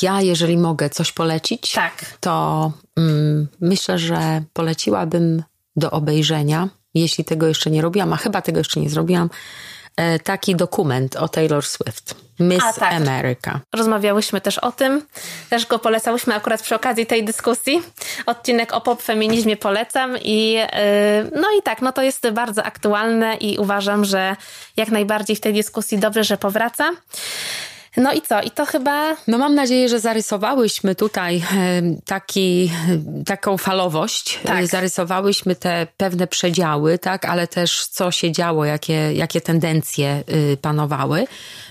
Ja, jeżeli mogę coś polecić, tak. to mm, myślę, że poleciłabym do obejrzenia, jeśli tego jeszcze nie robiłam, a chyba tego jeszcze nie zrobiłam, taki dokument o Taylor Swift. Miss A, tak. America. Rozmawiałyśmy też o tym. Też go polecałyśmy akurat przy okazji tej dyskusji. Odcinek o pop feminizmie polecam i e, no i tak, no to jest bardzo aktualne i uważam, że jak najbardziej w tej dyskusji dobrze, że powraca. No i co? I to chyba. No mam nadzieję, że zarysowałyśmy tutaj taki, taką falowość. Tak. Zarysowałyśmy te pewne przedziały, tak, ale też co się działo, jakie, jakie tendencje panowały.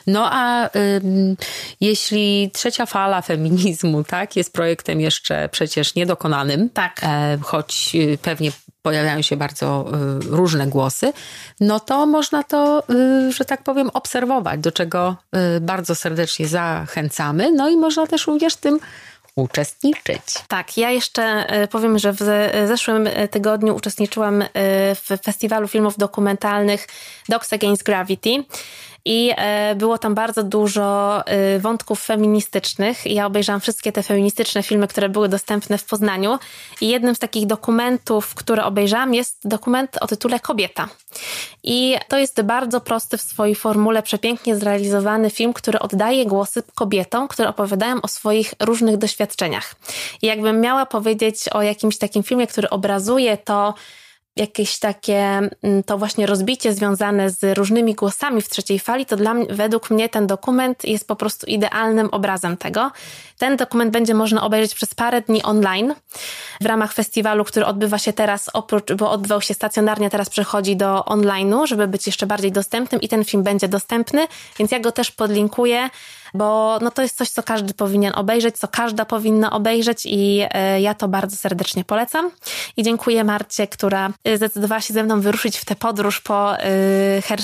No a jeśli trzecia fala feminizmu, tak, jest projektem jeszcze przecież niedokonanym, tak. E, choć y, pewnie pojawiają się bardzo y, różne głosy, no to można to, y, że tak powiem, obserwować, do czego y, bardzo serdecznie zachęcamy. No i można też również tym uczestniczyć. Tak, ja jeszcze powiem, że w zeszłym tygodniu uczestniczyłam w festiwalu filmów dokumentalnych Dogs Against Gravity i e, było tam bardzo dużo e, wątków feministycznych. Ja obejrzałam wszystkie te feministyczne filmy, które były dostępne w Poznaniu i jednym z takich dokumentów, które obejrzałam jest dokument o tytule Kobieta. I to jest bardzo prosty w swojej formule, przepięknie zrealizowany film, który oddaje głosy kobietom, które opowiadają o swoich różnych doświadczeniach. I jakbym miała powiedzieć o jakimś takim filmie, który obrazuje to, jakieś takie mm, to właśnie rozbicie związane z różnymi głosami w trzeciej fali, to dla mnie, według mnie ten dokument jest po prostu idealnym obrazem tego. Ten dokument będzie można obejrzeć przez parę dni online w ramach festiwalu, który odbywa się teraz, oprócz, bo odbywał się stacjonarnie, teraz przechodzi do online'u, żeby być jeszcze bardziej dostępnym i ten film będzie dostępny, więc ja go też podlinkuję bo no to jest coś, co każdy powinien obejrzeć, co każda powinna obejrzeć i e, ja to bardzo serdecznie polecam. I dziękuję Marcie, która e, zdecydowała się ze mną wyruszyć w tę podróż po, her,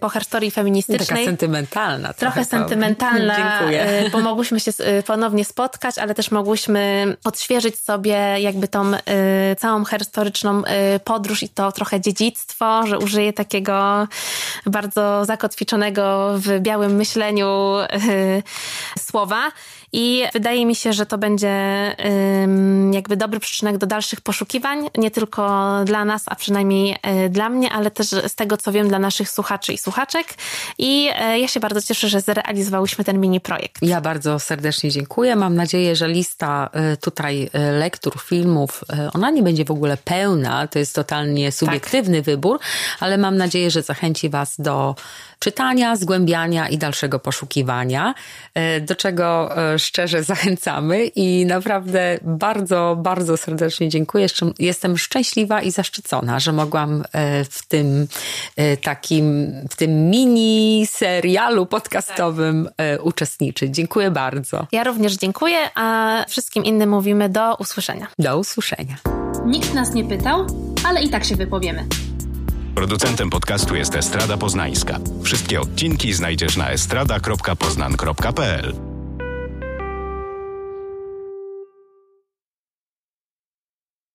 po herstorii feministycznej. Taka sentymentalna. Trochę, trochę sentymentalna, dziękuję. bo mogłyśmy się ponownie spotkać, ale też mogłyśmy odświeżyć sobie jakby tą całą historyczną podróż i to trochę dziedzictwo, że użyję takiego bardzo zakotwiczonego w białym myśleniu słowa i wydaje mi się, że to będzie jakby dobry przyczynek do dalszych poszukiwań, nie tylko dla nas, a przynajmniej e, dla mnie, ale też z tego, co wiem, dla naszych słuchaczy i słuchaczek. I e, ja się bardzo cieszę, że zrealizowałyśmy ten mini projekt. Ja bardzo serdecznie dziękuję. Mam nadzieję, że lista e, tutaj lektur, filmów, ona nie będzie w ogóle pełna. To jest totalnie subiektywny tak. wybór, ale mam nadzieję, że zachęci Was do czytania, zgłębiania i dalszego poszukiwania, do czego szczerze zachęcamy i naprawdę bardzo, bardzo serdecznie dziękuję. Jestem szczęśliwa i zaszczycona, że mogłam e, w tym e, takim, w tym mini serialu podcastowym tak. uczestniczyć. Dziękuję bardzo. Ja również dziękuję, a wszystkim innym mówimy do usłyszenia. Do usłyszenia. Nikt nas nie pytał, ale i tak się wypowiemy. Producentem podcastu jest Estrada Poznańska. Wszystkie odcinki znajdziesz na estrada.poznan.pl.